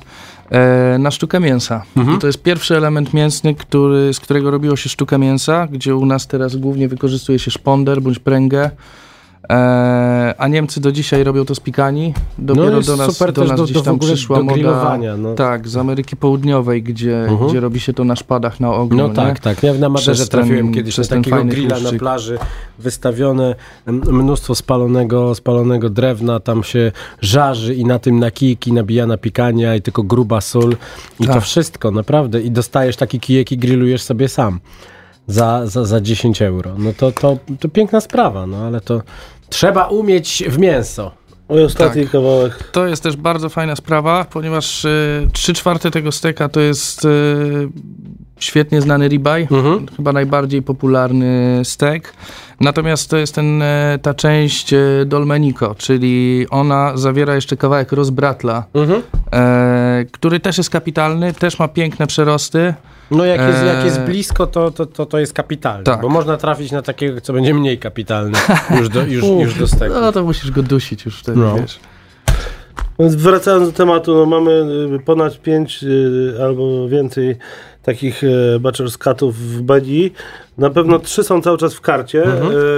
S5: e, na sztukę mięsa.
S3: Mhm.
S5: To jest pierwszy element mięsny, który, z którego robiło się sztukę mięsa, gdzie u nas teraz głównie wykorzystuje się szponder bądź pręgę. E, a Niemcy do dzisiaj robią to z pikani. Dopiero
S3: jest
S5: do nas,
S3: super
S5: do nas
S3: do-
S5: gdzieś
S3: do
S5: tam
S3: ogóle
S5: przyszła
S3: do
S5: moda.
S3: grillowania, no.
S5: Tak, z Ameryki Południowej, gdzie,
S3: Mhm.
S5: gdzie robi się to na szpadach na ogniu.
S3: No
S5: nie?
S3: tak, tak. Ja na Maderze
S5: ten-
S3: trafiłem kiedyś na takiego
S5: fajny
S3: grilla na plaży, wystawione mnóstwo spalonego, spalonego drewna, tam się żarzy i na tym na kijki nabijana pikania i tylko gruba sól i to
S5: Tak.
S3: wszystko, naprawdę. I dostajesz taki kijek i grillujesz sobie sam za, za, za 10 euro. No to, to, to piękna sprawa, no ale to trzeba umieć w mięso.
S4: Mój ostatni
S5: Tak.
S4: kawałek.
S5: To jest też bardzo fajna sprawa, ponieważ y, trzy czwarte tego steka to jest y, świetnie znany ribeye,
S3: Mhm.
S5: chyba najbardziej popularny stek. Natomiast to jest ten, e, ta część e, dolmenico, czyli ona zawiera jeszcze kawałek rozbratla,
S3: Mhm.
S5: e, który też jest kapitalny, też ma piękne przerosty.
S3: No jak jest, jak jest
S5: Eee,
S3: blisko, to, to, to, to jest kapitalne,
S5: Tak.
S3: bo można trafić na takiego, co będzie mniej kapitalny już do, już, już do steku.
S5: No to musisz go dusić już wtedy,
S3: No.
S5: wiesz.
S4: Więc wracając do tematu, no mamy y, ponad pięć y, albo więcej takich y, butcher's cutów w Bedzi. Na pewno trzy są cały czas w karcie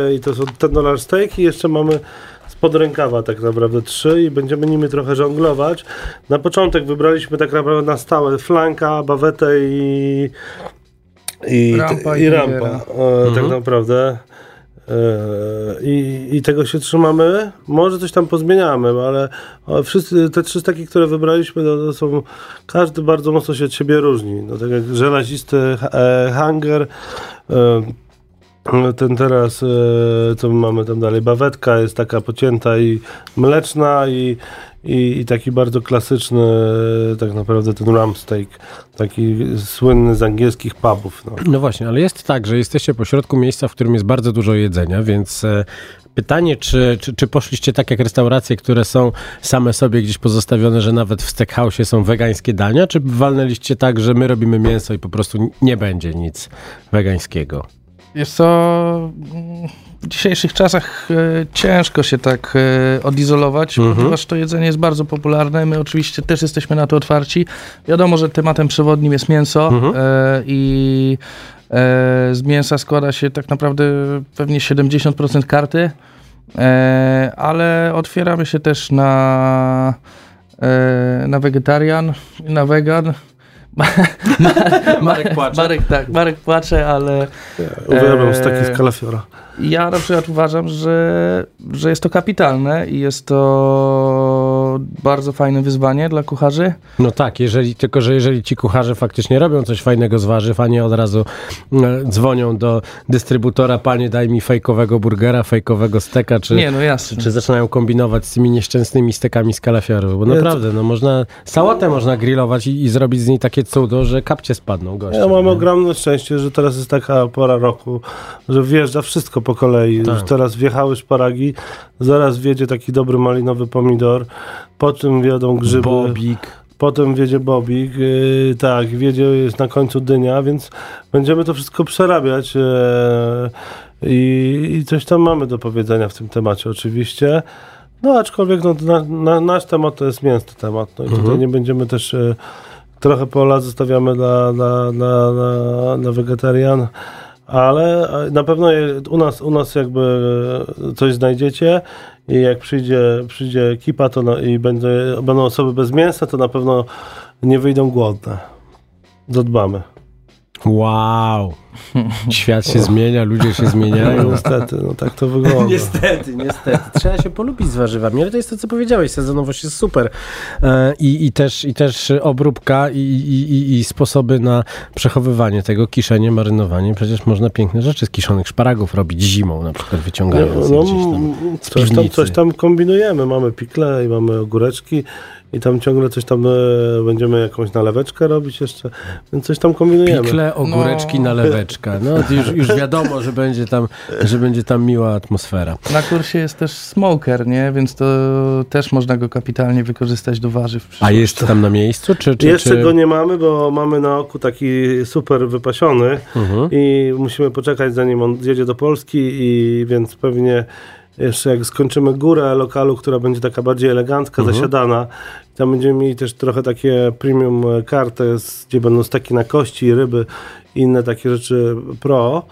S4: y, i to są ten dollar steak i jeszcze mamy spod rękawa tak naprawdę trzy i będziemy nimi trochę żonglować. Na początek wybraliśmy tak naprawdę na stałe flanka, bawetę i i
S5: Rampa
S4: i,
S5: i
S4: rampa, e, tak naprawdę. E, I, I tego się trzymamy. Może coś tam pozmieniamy, ale ale wszyscy te trzy steki, które wybraliśmy, to, to są. Każdy bardzo mocno się od siebie różni. No, tak jak żelazisty e, hanger. E, ten teraz, e, co my mamy tam dalej, bawetka jest taka pocięta i mleczna i, i, i taki bardzo klasyczny e, tak naprawdę ten steak, taki słynny z angielskich pubów. No.
S3: No właśnie, ale jest tak, że jesteście pośrodku miejsca, w którym jest bardzo dużo jedzenia, więc e, pytanie, czy, czy, czy poszliście tak jak restauracje, które są same sobie gdzieś pozostawione, że nawet w steakhouse są wegańskie dania, czy walnęliście tak, że my robimy mięso i po prostu nie będzie nic wegańskiego?
S5: Jest mm, w dzisiejszych czasach e, ciężko się tak e, odizolować,
S3: Mhm.
S5: ponieważ to jedzenie jest bardzo popularne. My oczywiście też jesteśmy na to otwarci. Wiadomo, że tematem przewodnim jest mięso
S3: Mhm.
S5: e, i z mięsa składa się tak naprawdę pewnie 70% karty, ale otwieramy się też na, na wegetarian, na wegan.
S3: Marek płacze.
S5: Marek, tak, Marek płacze, ale
S4: Uwielbiam
S5: Eee,
S4: steki z kalafiora.
S5: Ja na przykład uważam, że, że jest to kapitalne i jest to bardzo fajne wyzwanie dla kucharzy.
S3: No tak, jeżeli, tylko że jeżeli ci kucharze faktycznie robią coś fajnego z warzyw, a nie od razu e, dzwonią do dystrybutora, panie daj mi fejkowego burgera, fejkowego steka, czy,
S5: Nie, no jasne.
S3: czy zaczynają kombinować z tymi nieszczęsnymi stekami z kalafiorów, bo
S4: Nie,
S3: naprawdę, no można, sałatę można grillować i, i zrobić z niej takie cudo, że kapcie spadną goście.
S4: Ja mam ogromne szczęście, że teraz jest taka pora roku, że wjeżdża wszystko po kolei.
S3: Tak.
S4: Już teraz wjechały szparagi, zaraz wjedzie taki dobry malinowy pomidor, potem wjedą grzyby.
S3: Bobik.
S4: Potem wiedzie bobik, yy, tak, wiedzie jest na końcu dynia, więc będziemy to wszystko przerabiać yy, i, i coś tam mamy do powiedzenia w tym temacie oczywiście. No aczkolwiek no, na, na, nasz temat to jest mięsny temat, no i tutaj
S3: Mhm.
S4: nie będziemy też yy, trochę pola zostawiamy dla, dla, dla, dla, dla wegetarian, ale e, na pewno u, nas, u nas jakby coś znajdziecie i jak przyjdzie, przyjdzie ekipa to na, i będzie, będą osoby bez mięsa, to na pewno nie wyjdą głodne. Zadbamy.
S3: Wow. Świat się zmienia, ludzie się zmieniają.
S4: No, niestety, no tak to wygląda.
S3: Niestety, niestety. Trzeba się polubić z warzywami, ale to jest to, co powiedziałeś, sezonowość jest super. E, I, i, też, i też obróbka i, i, i, i sposoby na przechowywanie tego, kiszenie, marynowanie. Przecież można piękne rzeczy z kiszonych szparagów robić zimą, na przykład wyciągając
S4: No,
S3: je gdzieś tam z
S4: coś, tam, coś tam kombinujemy. Mamy pikle i mamy ogóreczki i tam ciągle coś tam e, będziemy jakąś naleweczkę robić jeszcze, więc coś tam kombinujemy.
S3: Pikle, ogóreczki,
S5: No.
S3: naleweczka. No, już, już wiadomo, że będzie, tam, że będzie tam miła atmosfera.
S5: Na kursie jest też smoker, nie? Więc to też można go kapitalnie wykorzystać do warzyw.
S3: A jest tam na miejscu? Czy, czy,
S4: Jeszcze
S3: czy...
S4: go nie mamy, bo mamy na oku taki super wypasiony
S3: Mhm.
S4: i musimy poczekać zanim on zjedzie do Polski i więc pewnie jeszcze jak skończymy górę lokalu, która będzie taka bardziej elegancka,
S3: Mhm.
S4: zasiadana, tam będziemy mieli też trochę takie premium kartę, z- gdzie będą steki na kości, ryby i inne takie rzeczy pro,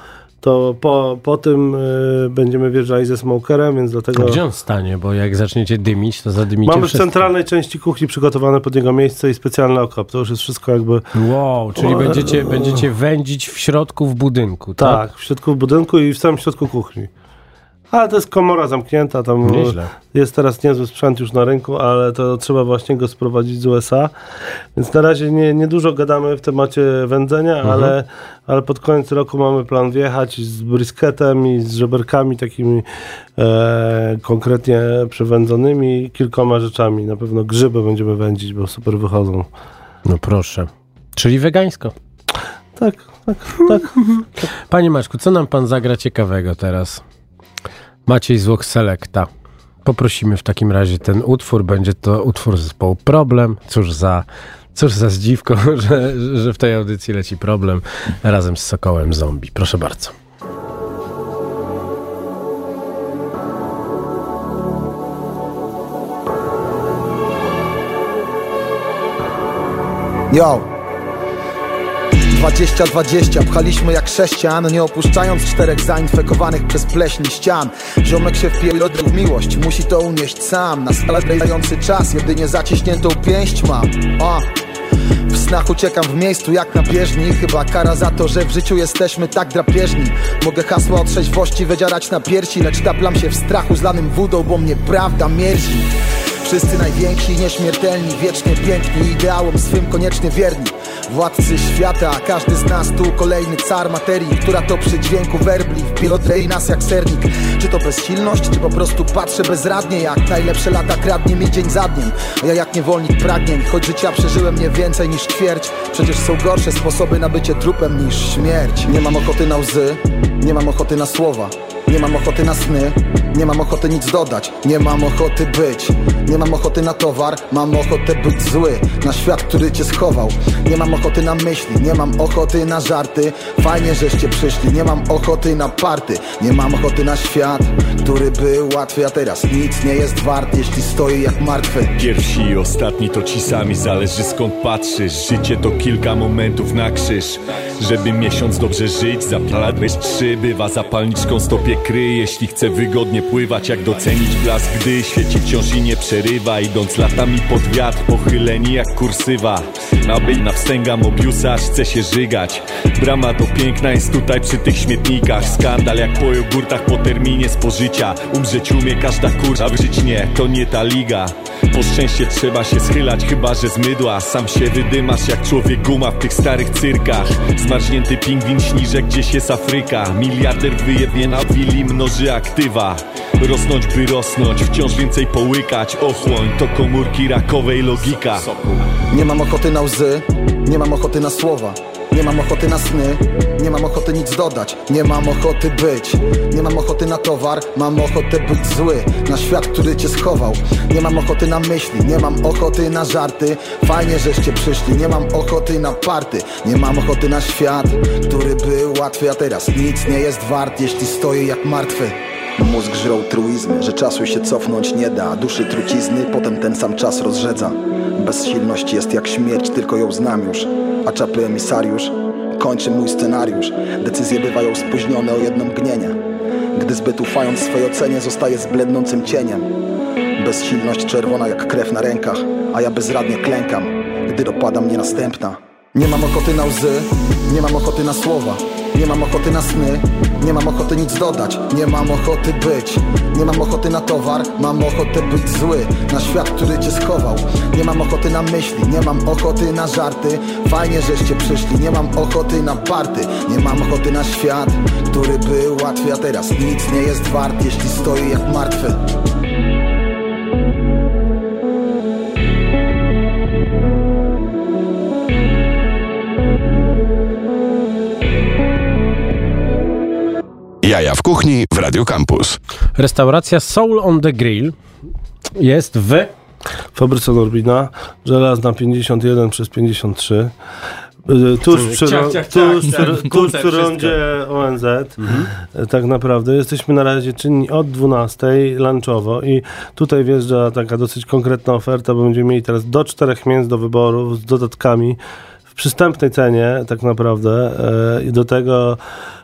S4: to po, po tym y, będziemy wjeżdżali ze smokerem, więc dlatego...
S3: gdzie on stanie? Bo jak zaczniecie dymić, to zadymicie
S4: Mamy w
S3: wszystko.
S4: centralnej części kuchni przygotowane pod jego miejsce i specjalny okop. To już jest wszystko jakby...
S3: Wow, czyli będziecie, będziecie wędzić w środku w budynku, tak?
S4: Tak, w środku budynku i w samym środku kuchni. Ale to jest komora zamknięta, tam
S3: Nieźle.
S4: jest teraz niezły sprzęt już na rynku, ale to trzeba właśnie go sprowadzić z USA. Więc na razie nie, nie dużo gadamy w temacie wędzenia,
S3: Mhm.
S4: ale, ale pod koniec roku mamy plan wjechać z brisketem i z żeberkami takimi e, konkretnie przewędzonymi, kilkoma rzeczami. Na pewno grzyby będziemy wędzić, bo super wychodzą.
S3: No proszę. Czyli wegańsko.
S4: Tak, tak, tak.
S3: Panie Maczku, co nam pan zagra ciekawego teraz? Maciej Złok Selecta. Poprosimy w takim razie ten utwór. Będzie to utwór zespołu Problem. Cóż za, cóż za zdziwko, że, że w tej audycji leci Problem razem z Sokołem Zombie. Proszę bardzo.
S12: Yo! 20-20 pchaliśmy jak sześcian Nie opuszczając czterech zainfekowanych przez pleśń ścian. Ziomek się wpierdolił w miłość. Musi to unieść sam. Na skalający czas. Jedynie zaciśniętą pięść mam. O. W snach uciekam w miejscu jak na bieżni. Chyba kara za to, że w życiu jesteśmy tak drapieżni. Mogę hasła o trzeźwości wydzierać na piersi Lecz taplam się w strachu zlanym wódą Bo mnie prawda mierzi. Wszyscy najwięksi, nieśmiertelni, wiecznie piękni Ideałom swym koniecznie wierni Władcy świata, każdy z nas tu kolejny car materii Która to przy dźwięku werbli wpierdolej nas jak sernik. Czy to bezsilność, czy po prostu patrzę bezradnie Jak najlepsze lata kradnie mi dzień za dniem. A ja jak niewolnik pragnień, choć życia przeżyłem nie więcej niż ćwierć Przecież są gorsze sposoby na bycie trupem niż śmierć. Nie mam ochoty na łzy, nie mam ochoty na słowa nie mam ochoty na sny, nie mam ochoty nic dodać Nie mam ochoty być, nie mam ochoty na towar Mam ochotę być zły, na świat, który cię schował. Nie mam ochoty na myśli, nie mam ochoty na żarty Fajnie, żeście przyszli, nie mam ochoty na party Nie mam ochoty na świat, który był łatwy A teraz nic nie jest wart, jeśli stoi jak martwy.
S13: Pierwsi i ostatni to ci sami, zależy skąd patrzysz. Życie to kilka momentów na krzyż. Żeby miesiąc dobrze żyć, zapalać trzy Bywa zapalniczką stopie kryj Jeśli chce wygodnie pływać, jak docenić blask Gdy świeci wciąż i nie przerywa Idąc latami pod wiatr, pochyleni jak kursywa. Nabyć na wstęga Mobiusa, aż chce się żygać. Brama do piękna jest tutaj przy tych śmietnikach. Skandal jak po jogurtach po terminie spożycia. Umrzeć umie każda kurza, żyć nie, to nie ta liga. Po szczęście trzeba się schylać, chyba że z mydła. Sam się wydymasz jak człowiek guma w tych starych cyrkach. Zmarznięty pingwin śni, że gdzieś jest Afryka. Miliarder wyjebie na willi, mnoży aktywa. Rosnąć by rosnąć, wciąż więcej połykać. Ochłoń to komórki rakowej logika.
S12: Nie mam ochoty na łzy, nie mam ochoty na słowa nie mam ochoty na sny, nie mam ochoty nic dodać Nie mam ochoty być, nie mam ochoty na towar Mam ochotę być zły, na świat, który cię schował. Nie mam ochoty na myśli, nie mam ochoty na żarty. Fajnie, żeście przyszli, nie mam ochoty na party. Nie mam ochoty na świat, który był łatwy A teraz nic nie jest wart, jeśli stoi jak martwy. Mózg żrą truizmy, że czasu się cofnąć nie da Duszy trucizny, potem ten sam czas rozrzedza. Bezsilność jest jak śmierć, tylko ją znam już A czapy emisariusz kończy mój scenariusz. Decyzje bywają spóźnione o jedno mgnienie. Gdy zbyt ufając swej ocenie zostaje zblednącym cieniem. Bezsilność czerwona jak krew na rękach A ja bezradnie klękam, gdy dopada mnie następna. Nie mam ochoty na łzy, nie mam ochoty na słowa nie mam ochoty na sny, nie mam ochoty nic dodać Nie mam ochoty być, nie mam ochoty na towar Mam ochotę być zły, na świat, który cię schował. Nie mam ochoty na myśli, nie mam ochoty na żarty. Fajnie, żeście przyszli, nie mam ochoty na party. Nie mam ochoty na świat, który był łatwy A teraz nic nie jest wart, jeśli stoi jak martwy
S14: kuchni w Radio Campus.
S3: Restauracja Soul on the Grill jest w
S4: Fabryce Norbina, żelazna 51 przez 53. Y, Tuż przy,
S3: Ciach, ciach,
S4: tuż,
S3: ciach,
S4: przy,
S3: ciach.
S4: tuż
S3: Kute
S4: przy rondzie ONZ. Y, Tak naprawdę. Jesteśmy na razie czynni od 12 lunchowo i tutaj wjeżdża taka dosyć konkretna oferta, bo będziemy mieli teraz do czterech mięs do wyboru z dodatkami w przystępnej cenie tak naprawdę e, i do tego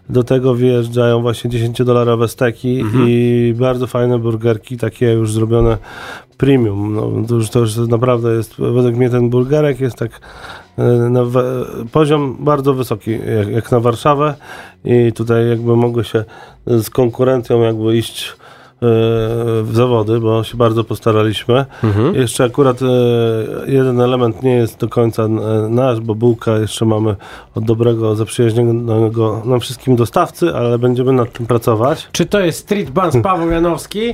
S4: Do tego wyjeżdżają właśnie 10-dolarowe steki
S3: Mhm.
S4: i bardzo fajne burgerki, takie już zrobione premium. No, to, już, to już naprawdę jest, według mnie ten burgerek jest tak e, na poziom bardzo wysoki, jak, jak na Warszawę i tutaj jakby mogło się z konkurencją jakby iść w zawody, bo się bardzo postaraliśmy.
S3: Mhm.
S4: Jeszcze akurat e, jeden element nie jest do końca e, nasz, bo bułka jeszcze mamy od dobrego, zaprzyjaźnionego nam wszystkim dostawcy, ale będziemy nad tym pracować.
S3: Czy to jest Street Band Paweł Janowski?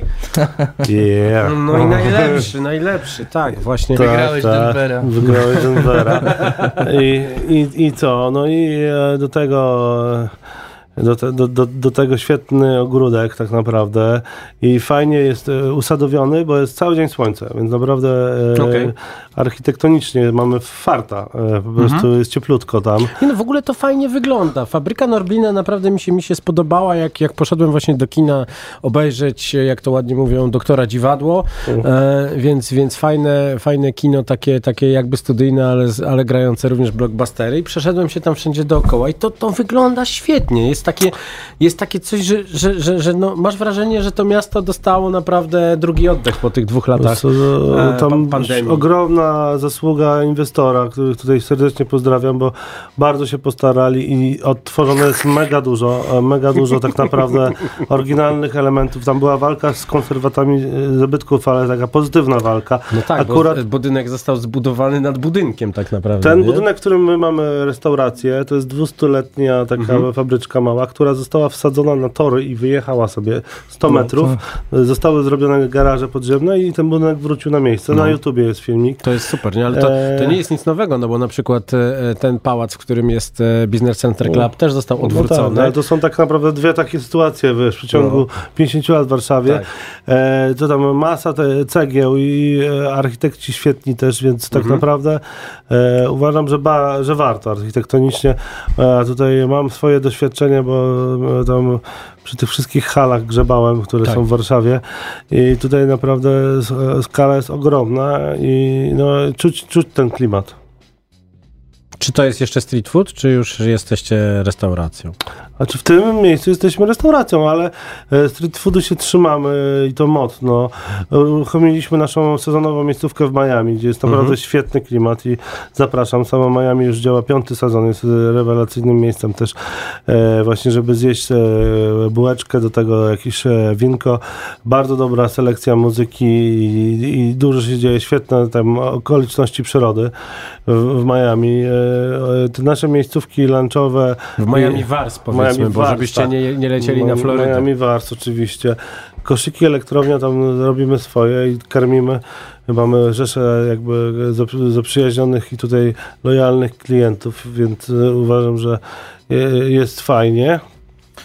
S4: Yeah.
S3: No i najlepszy, najlepszy, tak, właśnie.
S4: Tak, tak. Wygrałeś Denvera. I, i, I co? No i e, do tego e, do, te, do, do, do tego świetny ogródek tak naprawdę i fajnie jest e, usadowiony, bo jest cały dzień słońce, więc naprawdę e,
S3: Okej.
S4: architektonicznie mamy farta, e, po prostu
S3: Mhm.
S4: jest cieplutko tam.
S3: Nie no, w ogóle to fajnie wygląda. Fabryka Norblina naprawdę mi się, mi się spodobała, jak, jak poszedłem właśnie do kina obejrzeć, jak to ładnie mówią, doktora Dziwadło, e, więc, więc fajne, fajne kino, takie, takie jakby studyjne, ale, ale grające również blockbustery i przeszedłem się tam wszędzie dookoła i to, to wygląda świetnie. Jest takie, jest takie coś, że, że, że, że no, masz wrażenie, że to miasto dostało naprawdę drugi oddech po tych dwóch latach
S4: Co,
S3: e,
S4: tam
S3: pa- pandemii.
S4: ogromna zasługa inwestora, których tutaj serdecznie pozdrawiam, bo bardzo się postarali i odtworzone jest mega dużo, e, mega dużo tak naprawdę oryginalnych elementów. Tam była walka z konserwatami e, zabytków, ale taka pozytywna walka.
S3: No tak,
S4: Akurat
S3: bo budynek został zbudowany nad budynkiem tak naprawdę.
S4: ten
S3: nie?
S4: budynek, w którym my mamy restaurację, to jest 200-letnia taka
S3: Mhm.
S4: fabryczka mała, która została wsadzona na tory i wyjechała sobie 100
S3: No,
S4: metrów. Zostały zrobione garaże podziemne i ten budynek wrócił na miejsce.
S3: No.
S4: Na YouTubie jest filmik.
S3: To jest super, nie? ale to, to nie jest nic nowego, no bo na przykład e, ten pałac, w którym jest e, Business Center Club też został
S4: No
S3: odwrócony.
S4: tak, ale to są tak naprawdę dwie takie sytuacje wiesz, w przeciągu
S3: No.
S4: 50 lat w Warszawie.
S3: Tak.
S4: E, to tam masa te cegieł i e, architekci świetni też, więc tak
S3: Mhm.
S4: naprawdę e, uważam, że, ba, że warto architektonicznie. E, tutaj mam swoje doświadczenie, bo e, tam przy tych wszystkich halach grzebałem, które
S3: Tak.
S4: są w Warszawie i tutaj naprawdę s- skala jest ogromna i no, czuć, czuć ten klimat.
S3: Czy to jest jeszcze street food, czy już jesteście restauracją?
S4: Znaczy w tym miejscu jesteśmy restauracją, ale e, street foodu się trzymamy i to mocno. Uruchomiliśmy naszą sezonową miejscówkę w Miami, gdzie jest naprawdę
S3: Mhm.
S4: świetny klimat i zapraszam. Samo Miami już działa piąty sezon, jest e, rewelacyjnym miejscem też e, właśnie, żeby zjeść bułeczkę, do tego jakieś winko. Bardzo dobra selekcja muzyki i, i dużo się dzieje, świetne tam okoliczności przyrody w, w Miami. E, e, te nasze miejscówki lunchowe
S3: W Miami Wars, powiedzmy, bo żebyście nie- nie lecieli na Florydę.
S4: Miami Wars oczywiście. Koszyki elektrownia tam robimy swoje i karmimy. Mamy rzeszę jakby zap- zaprzyjaźnionych i tutaj lojalnych klientów, więc e, uważam, że je- jest fajnie.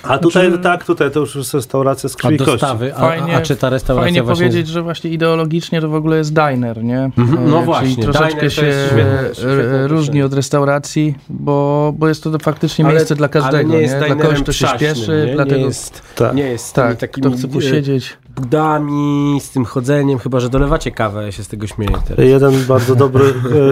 S4: A tutaj tak, tutaj to już jest restauracja z krwi i
S3: A
S4: kości.
S3: dostawy, a, a, a czy ta restauracja
S5: Fajnie
S3: właśnie...
S5: powiedzieć, że właśnie ideologicznie to w ogóle jest diner, nie?
S3: Mhm, no
S5: E,
S3: właśnie,
S5: Czyli troszeczkę
S3: diner to
S5: się
S3: jest świetne-
S5: e,
S3: świetne
S5: różni od restauracji, bo, bo jest to faktycznie
S3: Ale-
S5: miejsce dla
S3: ale
S5: każdego,
S3: nie
S5: nie?
S3: jest
S5: Dla kogoś, kto się śpieszy,
S3: nie?
S5: dlatego...
S3: Nie jest,
S4: Tak.
S3: nie jest
S5: Tak,
S3: takimi
S5: kto chce posiedzieć.
S3: Budami, z tym chodzeniem, chyba, że dolewacie kawę, ja się z tego śmieję teraz.
S4: Jeden bardzo dobry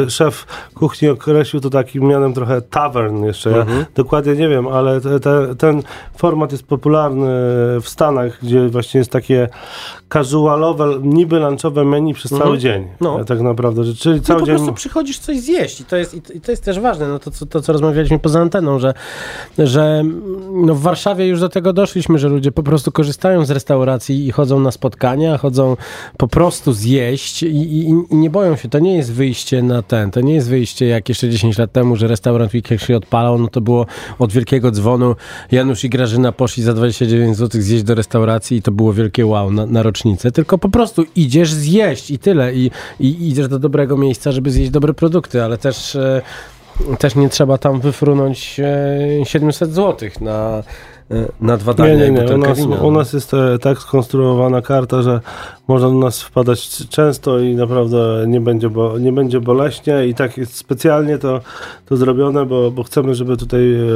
S4: e, szef kuchni określił to takim mianem trochę tavern jeszcze. Ja
S3: Mhm.
S4: dokładnie nie wiem, ale te, te, ten format jest popularny w Stanach, gdzie właśnie jest takie casualowe, niby lunchowe menu przez
S3: Mhm.
S4: cały dzień.
S3: No.
S4: E, Tak naprawdę, że, czyli
S3: No
S4: cały
S3: po
S4: dzień...
S3: prostu przychodzisz coś zjeść i to jest, i to- to jest też ważne, no to, co- to co rozmawialiśmy poza anteną, że, że no w Warszawie już do tego doszliśmy, że ludzie po prostu korzystają z restauracji i chodzą na spotkania, chodzą po prostu zjeść i, i, i nie boją się, to nie jest wyjście na ten, to nie jest wyjście jak jeszcze 10 lat temu, że restaurant Weekend się odpalał, no to było od wielkiego dzwonu. Janusz i Grażyna poszli za 29 zł zjeść do restauracji i to było wielkie wow na, na rocznicę, tylko po prostu idziesz zjeść i tyle. I, i idziesz do dobrego miejsca, żeby zjeść dobre produkty, ale też e, też nie trzeba tam wyfrunąć e, 700 zł na, e, nad wadami
S4: Nie, nie,
S3: jak
S4: nie. U nas,
S3: wina.
S4: u nas jest e, tak skonstruowana karta, że można do nas wpadać często i naprawdę nie będzie, bo, nie będzie boleśnie i tak jest specjalnie to, to zrobione, bo, bo chcemy, żeby tutaj e,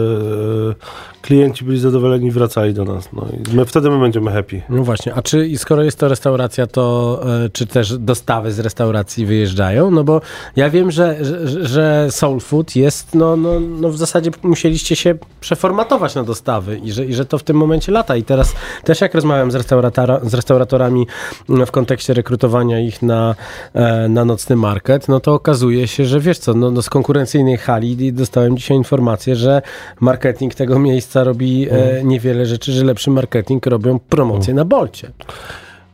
S4: klienci byli zadowoleni i wracali do nas. No i my, wtedy my będziemy happy.
S3: No właśnie, a czy i skoro jest to restauracja, to e, czy też dostawy z restauracji wyjeżdżają? No bo ja wiem, że, że, że Soul Food jest, no, no, no w zasadzie musieliście się przeformatować na dostawy i że, i że to w tym momencie lata. I teraz też jak rozmawiam z, restauratora, z restauratorami mm, w kontekście rekrutowania ich na, e, na nocny market, no to okazuje się, że wiesz co, no, no z konkurencyjnej hali dostałem dzisiaj informację, że marketing tego miejsca robi e, niewiele rzeczy, że lepszy marketing robią promocję na Bolcie.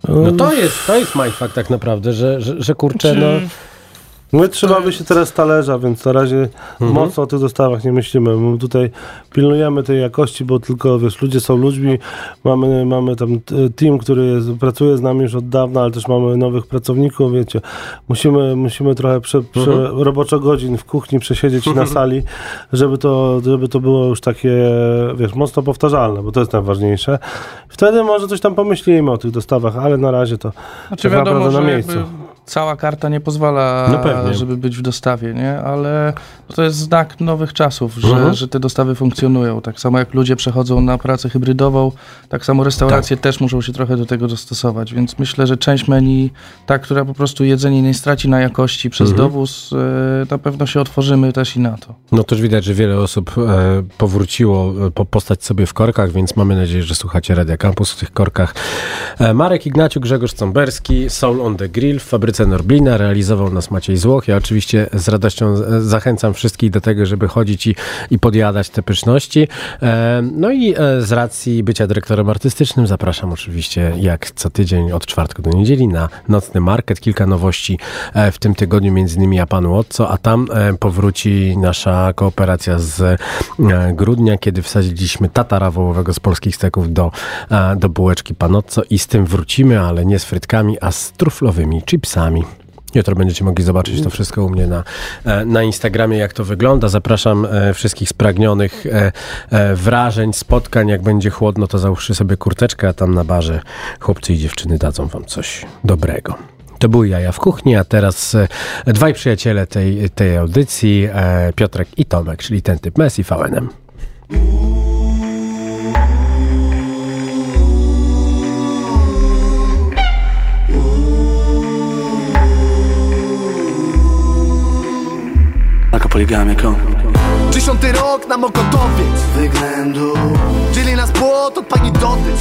S3: No to jest, to jest mindfuck tak naprawdę, że, że, że kurczę, no...
S4: My trzymamy się teraz talerza, więc na razie mocno o tych dostawach nie myślimy. My tutaj pilnujemy tej jakości, bo tylko, wiesz, ludzie są ludźmi. Mamy, mamy tam t- team, który jest, pracuje z nami już od dawna, ale też mamy nowych pracowników, wiecie. Musimy, musimy trochę prze, prze, roboczo godzin w kuchni przesiedzieć na sali, żeby to, żeby to było już takie, wiesz, mocno powtarzalne, bo to jest najważniejsze. Wtedy może coś tam pomyślimy o tych dostawach, ale na razie to
S5: Znaczy
S4: tak
S5: wiadomo,
S4: naprawdę na miejscu.
S5: Cała karta nie pozwala,
S3: No
S5: żeby być w dostawie, nie? Ale to jest znak nowych czasów, że,
S3: Mhm.
S5: że te dostawy funkcjonują. Tak samo jak ludzie przechodzą na pracę hybrydową, tak samo restauracje też muszą się trochę do tego dostosować, więc myślę, że część menu, ta, która po prostu jedzenie nie straci na jakości przez
S3: Mhm.
S5: dowóz, e, na pewno się otworzymy też i na to.
S3: No też widać, że wiele osób e, powróciło e, po postać sobie w korkach, więc mamy nadzieję, że słuchacie Radia Campus w tych korkach. Marek Ignaciuk, Grzegorz Cąberski, Soul on the Grill w fabryce Norblina, realizował nas Maciej Złoch. Ja oczywiście z radością zachęcam wszystkich do tego, żeby chodzić i, i podjadać te pyszności. E, no i e, z racji bycia dyrektorem artystycznym zapraszam oczywiście jak co tydzień od czwartku do niedzieli na nocny market. Kilka nowości e, w tym tygodniu, między innymi Japanu Otco, a tam powróci nasza kooperacja z grudnia, kiedy wsadziliśmy tatara wołowego z polskich steków do, do bułeczki Panotco i z tym wrócimy, ale nie z frytkami, a z truflowymi chipsami. Jutro będziecie mogli zobaczyć to wszystko u mnie na, e, na Instagramie, jak to wygląda. Zapraszam e, wszystkich spragnionych e, wrażeń, spotkań. Jak będzie chłodno, to załóżcie sobie kurteczkę, a tam na barze chłopcy i dziewczyny dadzą wam coś dobrego. To były Jaja w kuchni, a teraz dwaj przyjaciele tej, tej audycji, Piotrek i Tomek, czyli ten typ Messi VNM.
S15: Dziesiąty rok na Mokotowiec Wyględu. Dzieli nas płot od pani Dody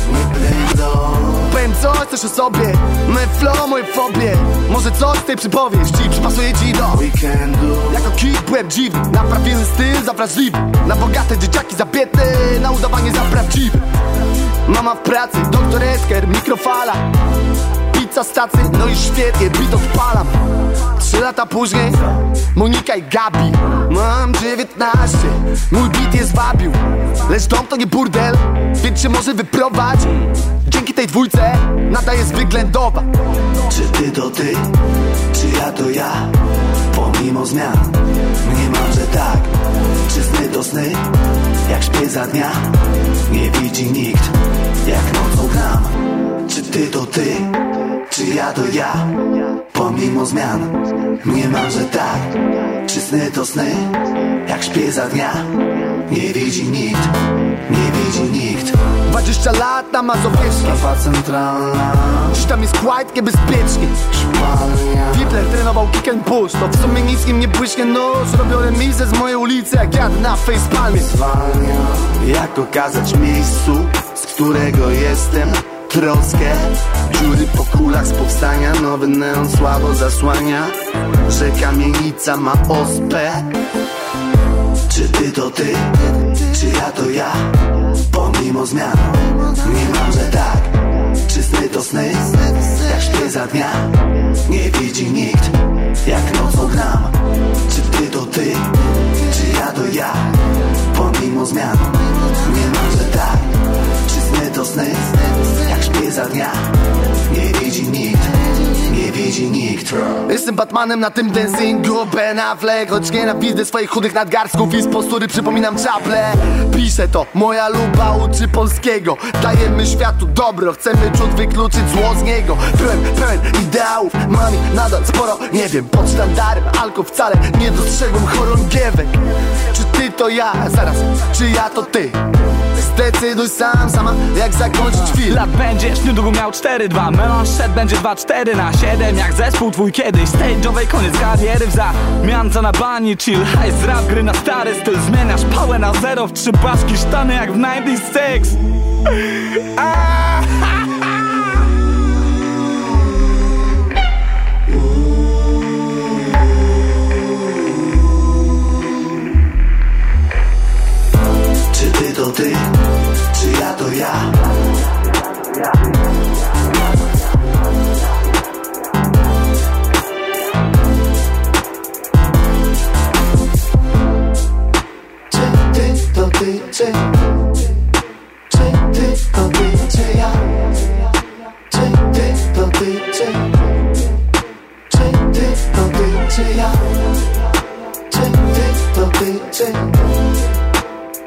S15: Powiem coś, coś o sobie Me flow, moje fobie. Może coś z tej przypowieści Przypasuje ci do weekendu. Jako kit byłem dziwny Naprawiony styl za wrażliwy Na bogate dzieciaki za biedne Na udawanie za prawdziwy. Mama w pracy, doktor Esker, mikrofala. Pizza stacy, no i świetnie, bit odpalam Trzy lata później Monika i Gabi. Mam 19 Mój beat je zwabił Lecz dom to nie burdel Więc się może wyprowadź. Dzięki tej dwójce Nada jest wyględowa.
S16: Czy ty to ty, czy ja to ja? Pomimo zmian Mnie marzę tak. Czy sny to sny? Jak śpię za dnia? Nie widzi nikt. Jak nocą gram. Czy ty to ty, czy ja to ja? Pomimo zmian Mnie marzę tak. Czy sny to sny? Jak śpię za dnia. Nie widzi nikt Nie widzi nikt.
S15: 20 lat na Mazowieckiej
S16: Strefa centralna.
S15: Dziś tam jest quite niebezpiecznie Hitler trenował kick and push. To w sumie nic im nie błyśnie nóż. Robią remizę z mojej ulicy jak jadę na facepalmie.
S16: Jak okazać miejscu, z którego jestem Troskę, dziury po kulach z powstania Nowy neon słabo zasłania Że kamienica ma ospę. Czy ty to ty, czy ja to ja? Pomimo zmian, nie mam, że tak. Czy sny to sny, jak śpię za dnia. Nie widzi nikt, jak nocą gram. Czy ty to ty, czy ja to ja? Pomimo zmian,
S15: Jestem Batman Batmanem na tym dancingu Ben Affleck. Choć nienawidzę swoich chudych nadgarstków i z postury przypominam czaple. Piszę to, moja luba uczy polskiego. Dajemy światu dobro, chcemy cud wykluczyć zło z niego. Byłem pełen ideałów, mami nadal sporo. Nie wiem, pod sztandarem alko wcale nie dostrzegłem chorągiewek. Czy ty to ja, zaraz, czy ja to ty Zdecyduj sam, sama, jak zakończyć film.
S6: Lat będziesz niedługo miał 4-2 Melanż szedł będzie 2-4 na 7 Jak zespół twój kiedyś Stage'owej koniec kariery w zamiance na bani Chill, hajs, rap, gry na stary styl. Zmieniasz pałę na zero w trzy paczki Sztany jak w 96 Ah!
S16: Ty, czy ja to ja? Czy ty to ty, czy Czy ty to ty, czy ja? Czy ty to ty, czy Czy ty to ty, czy ja? Czy ty to ty, czy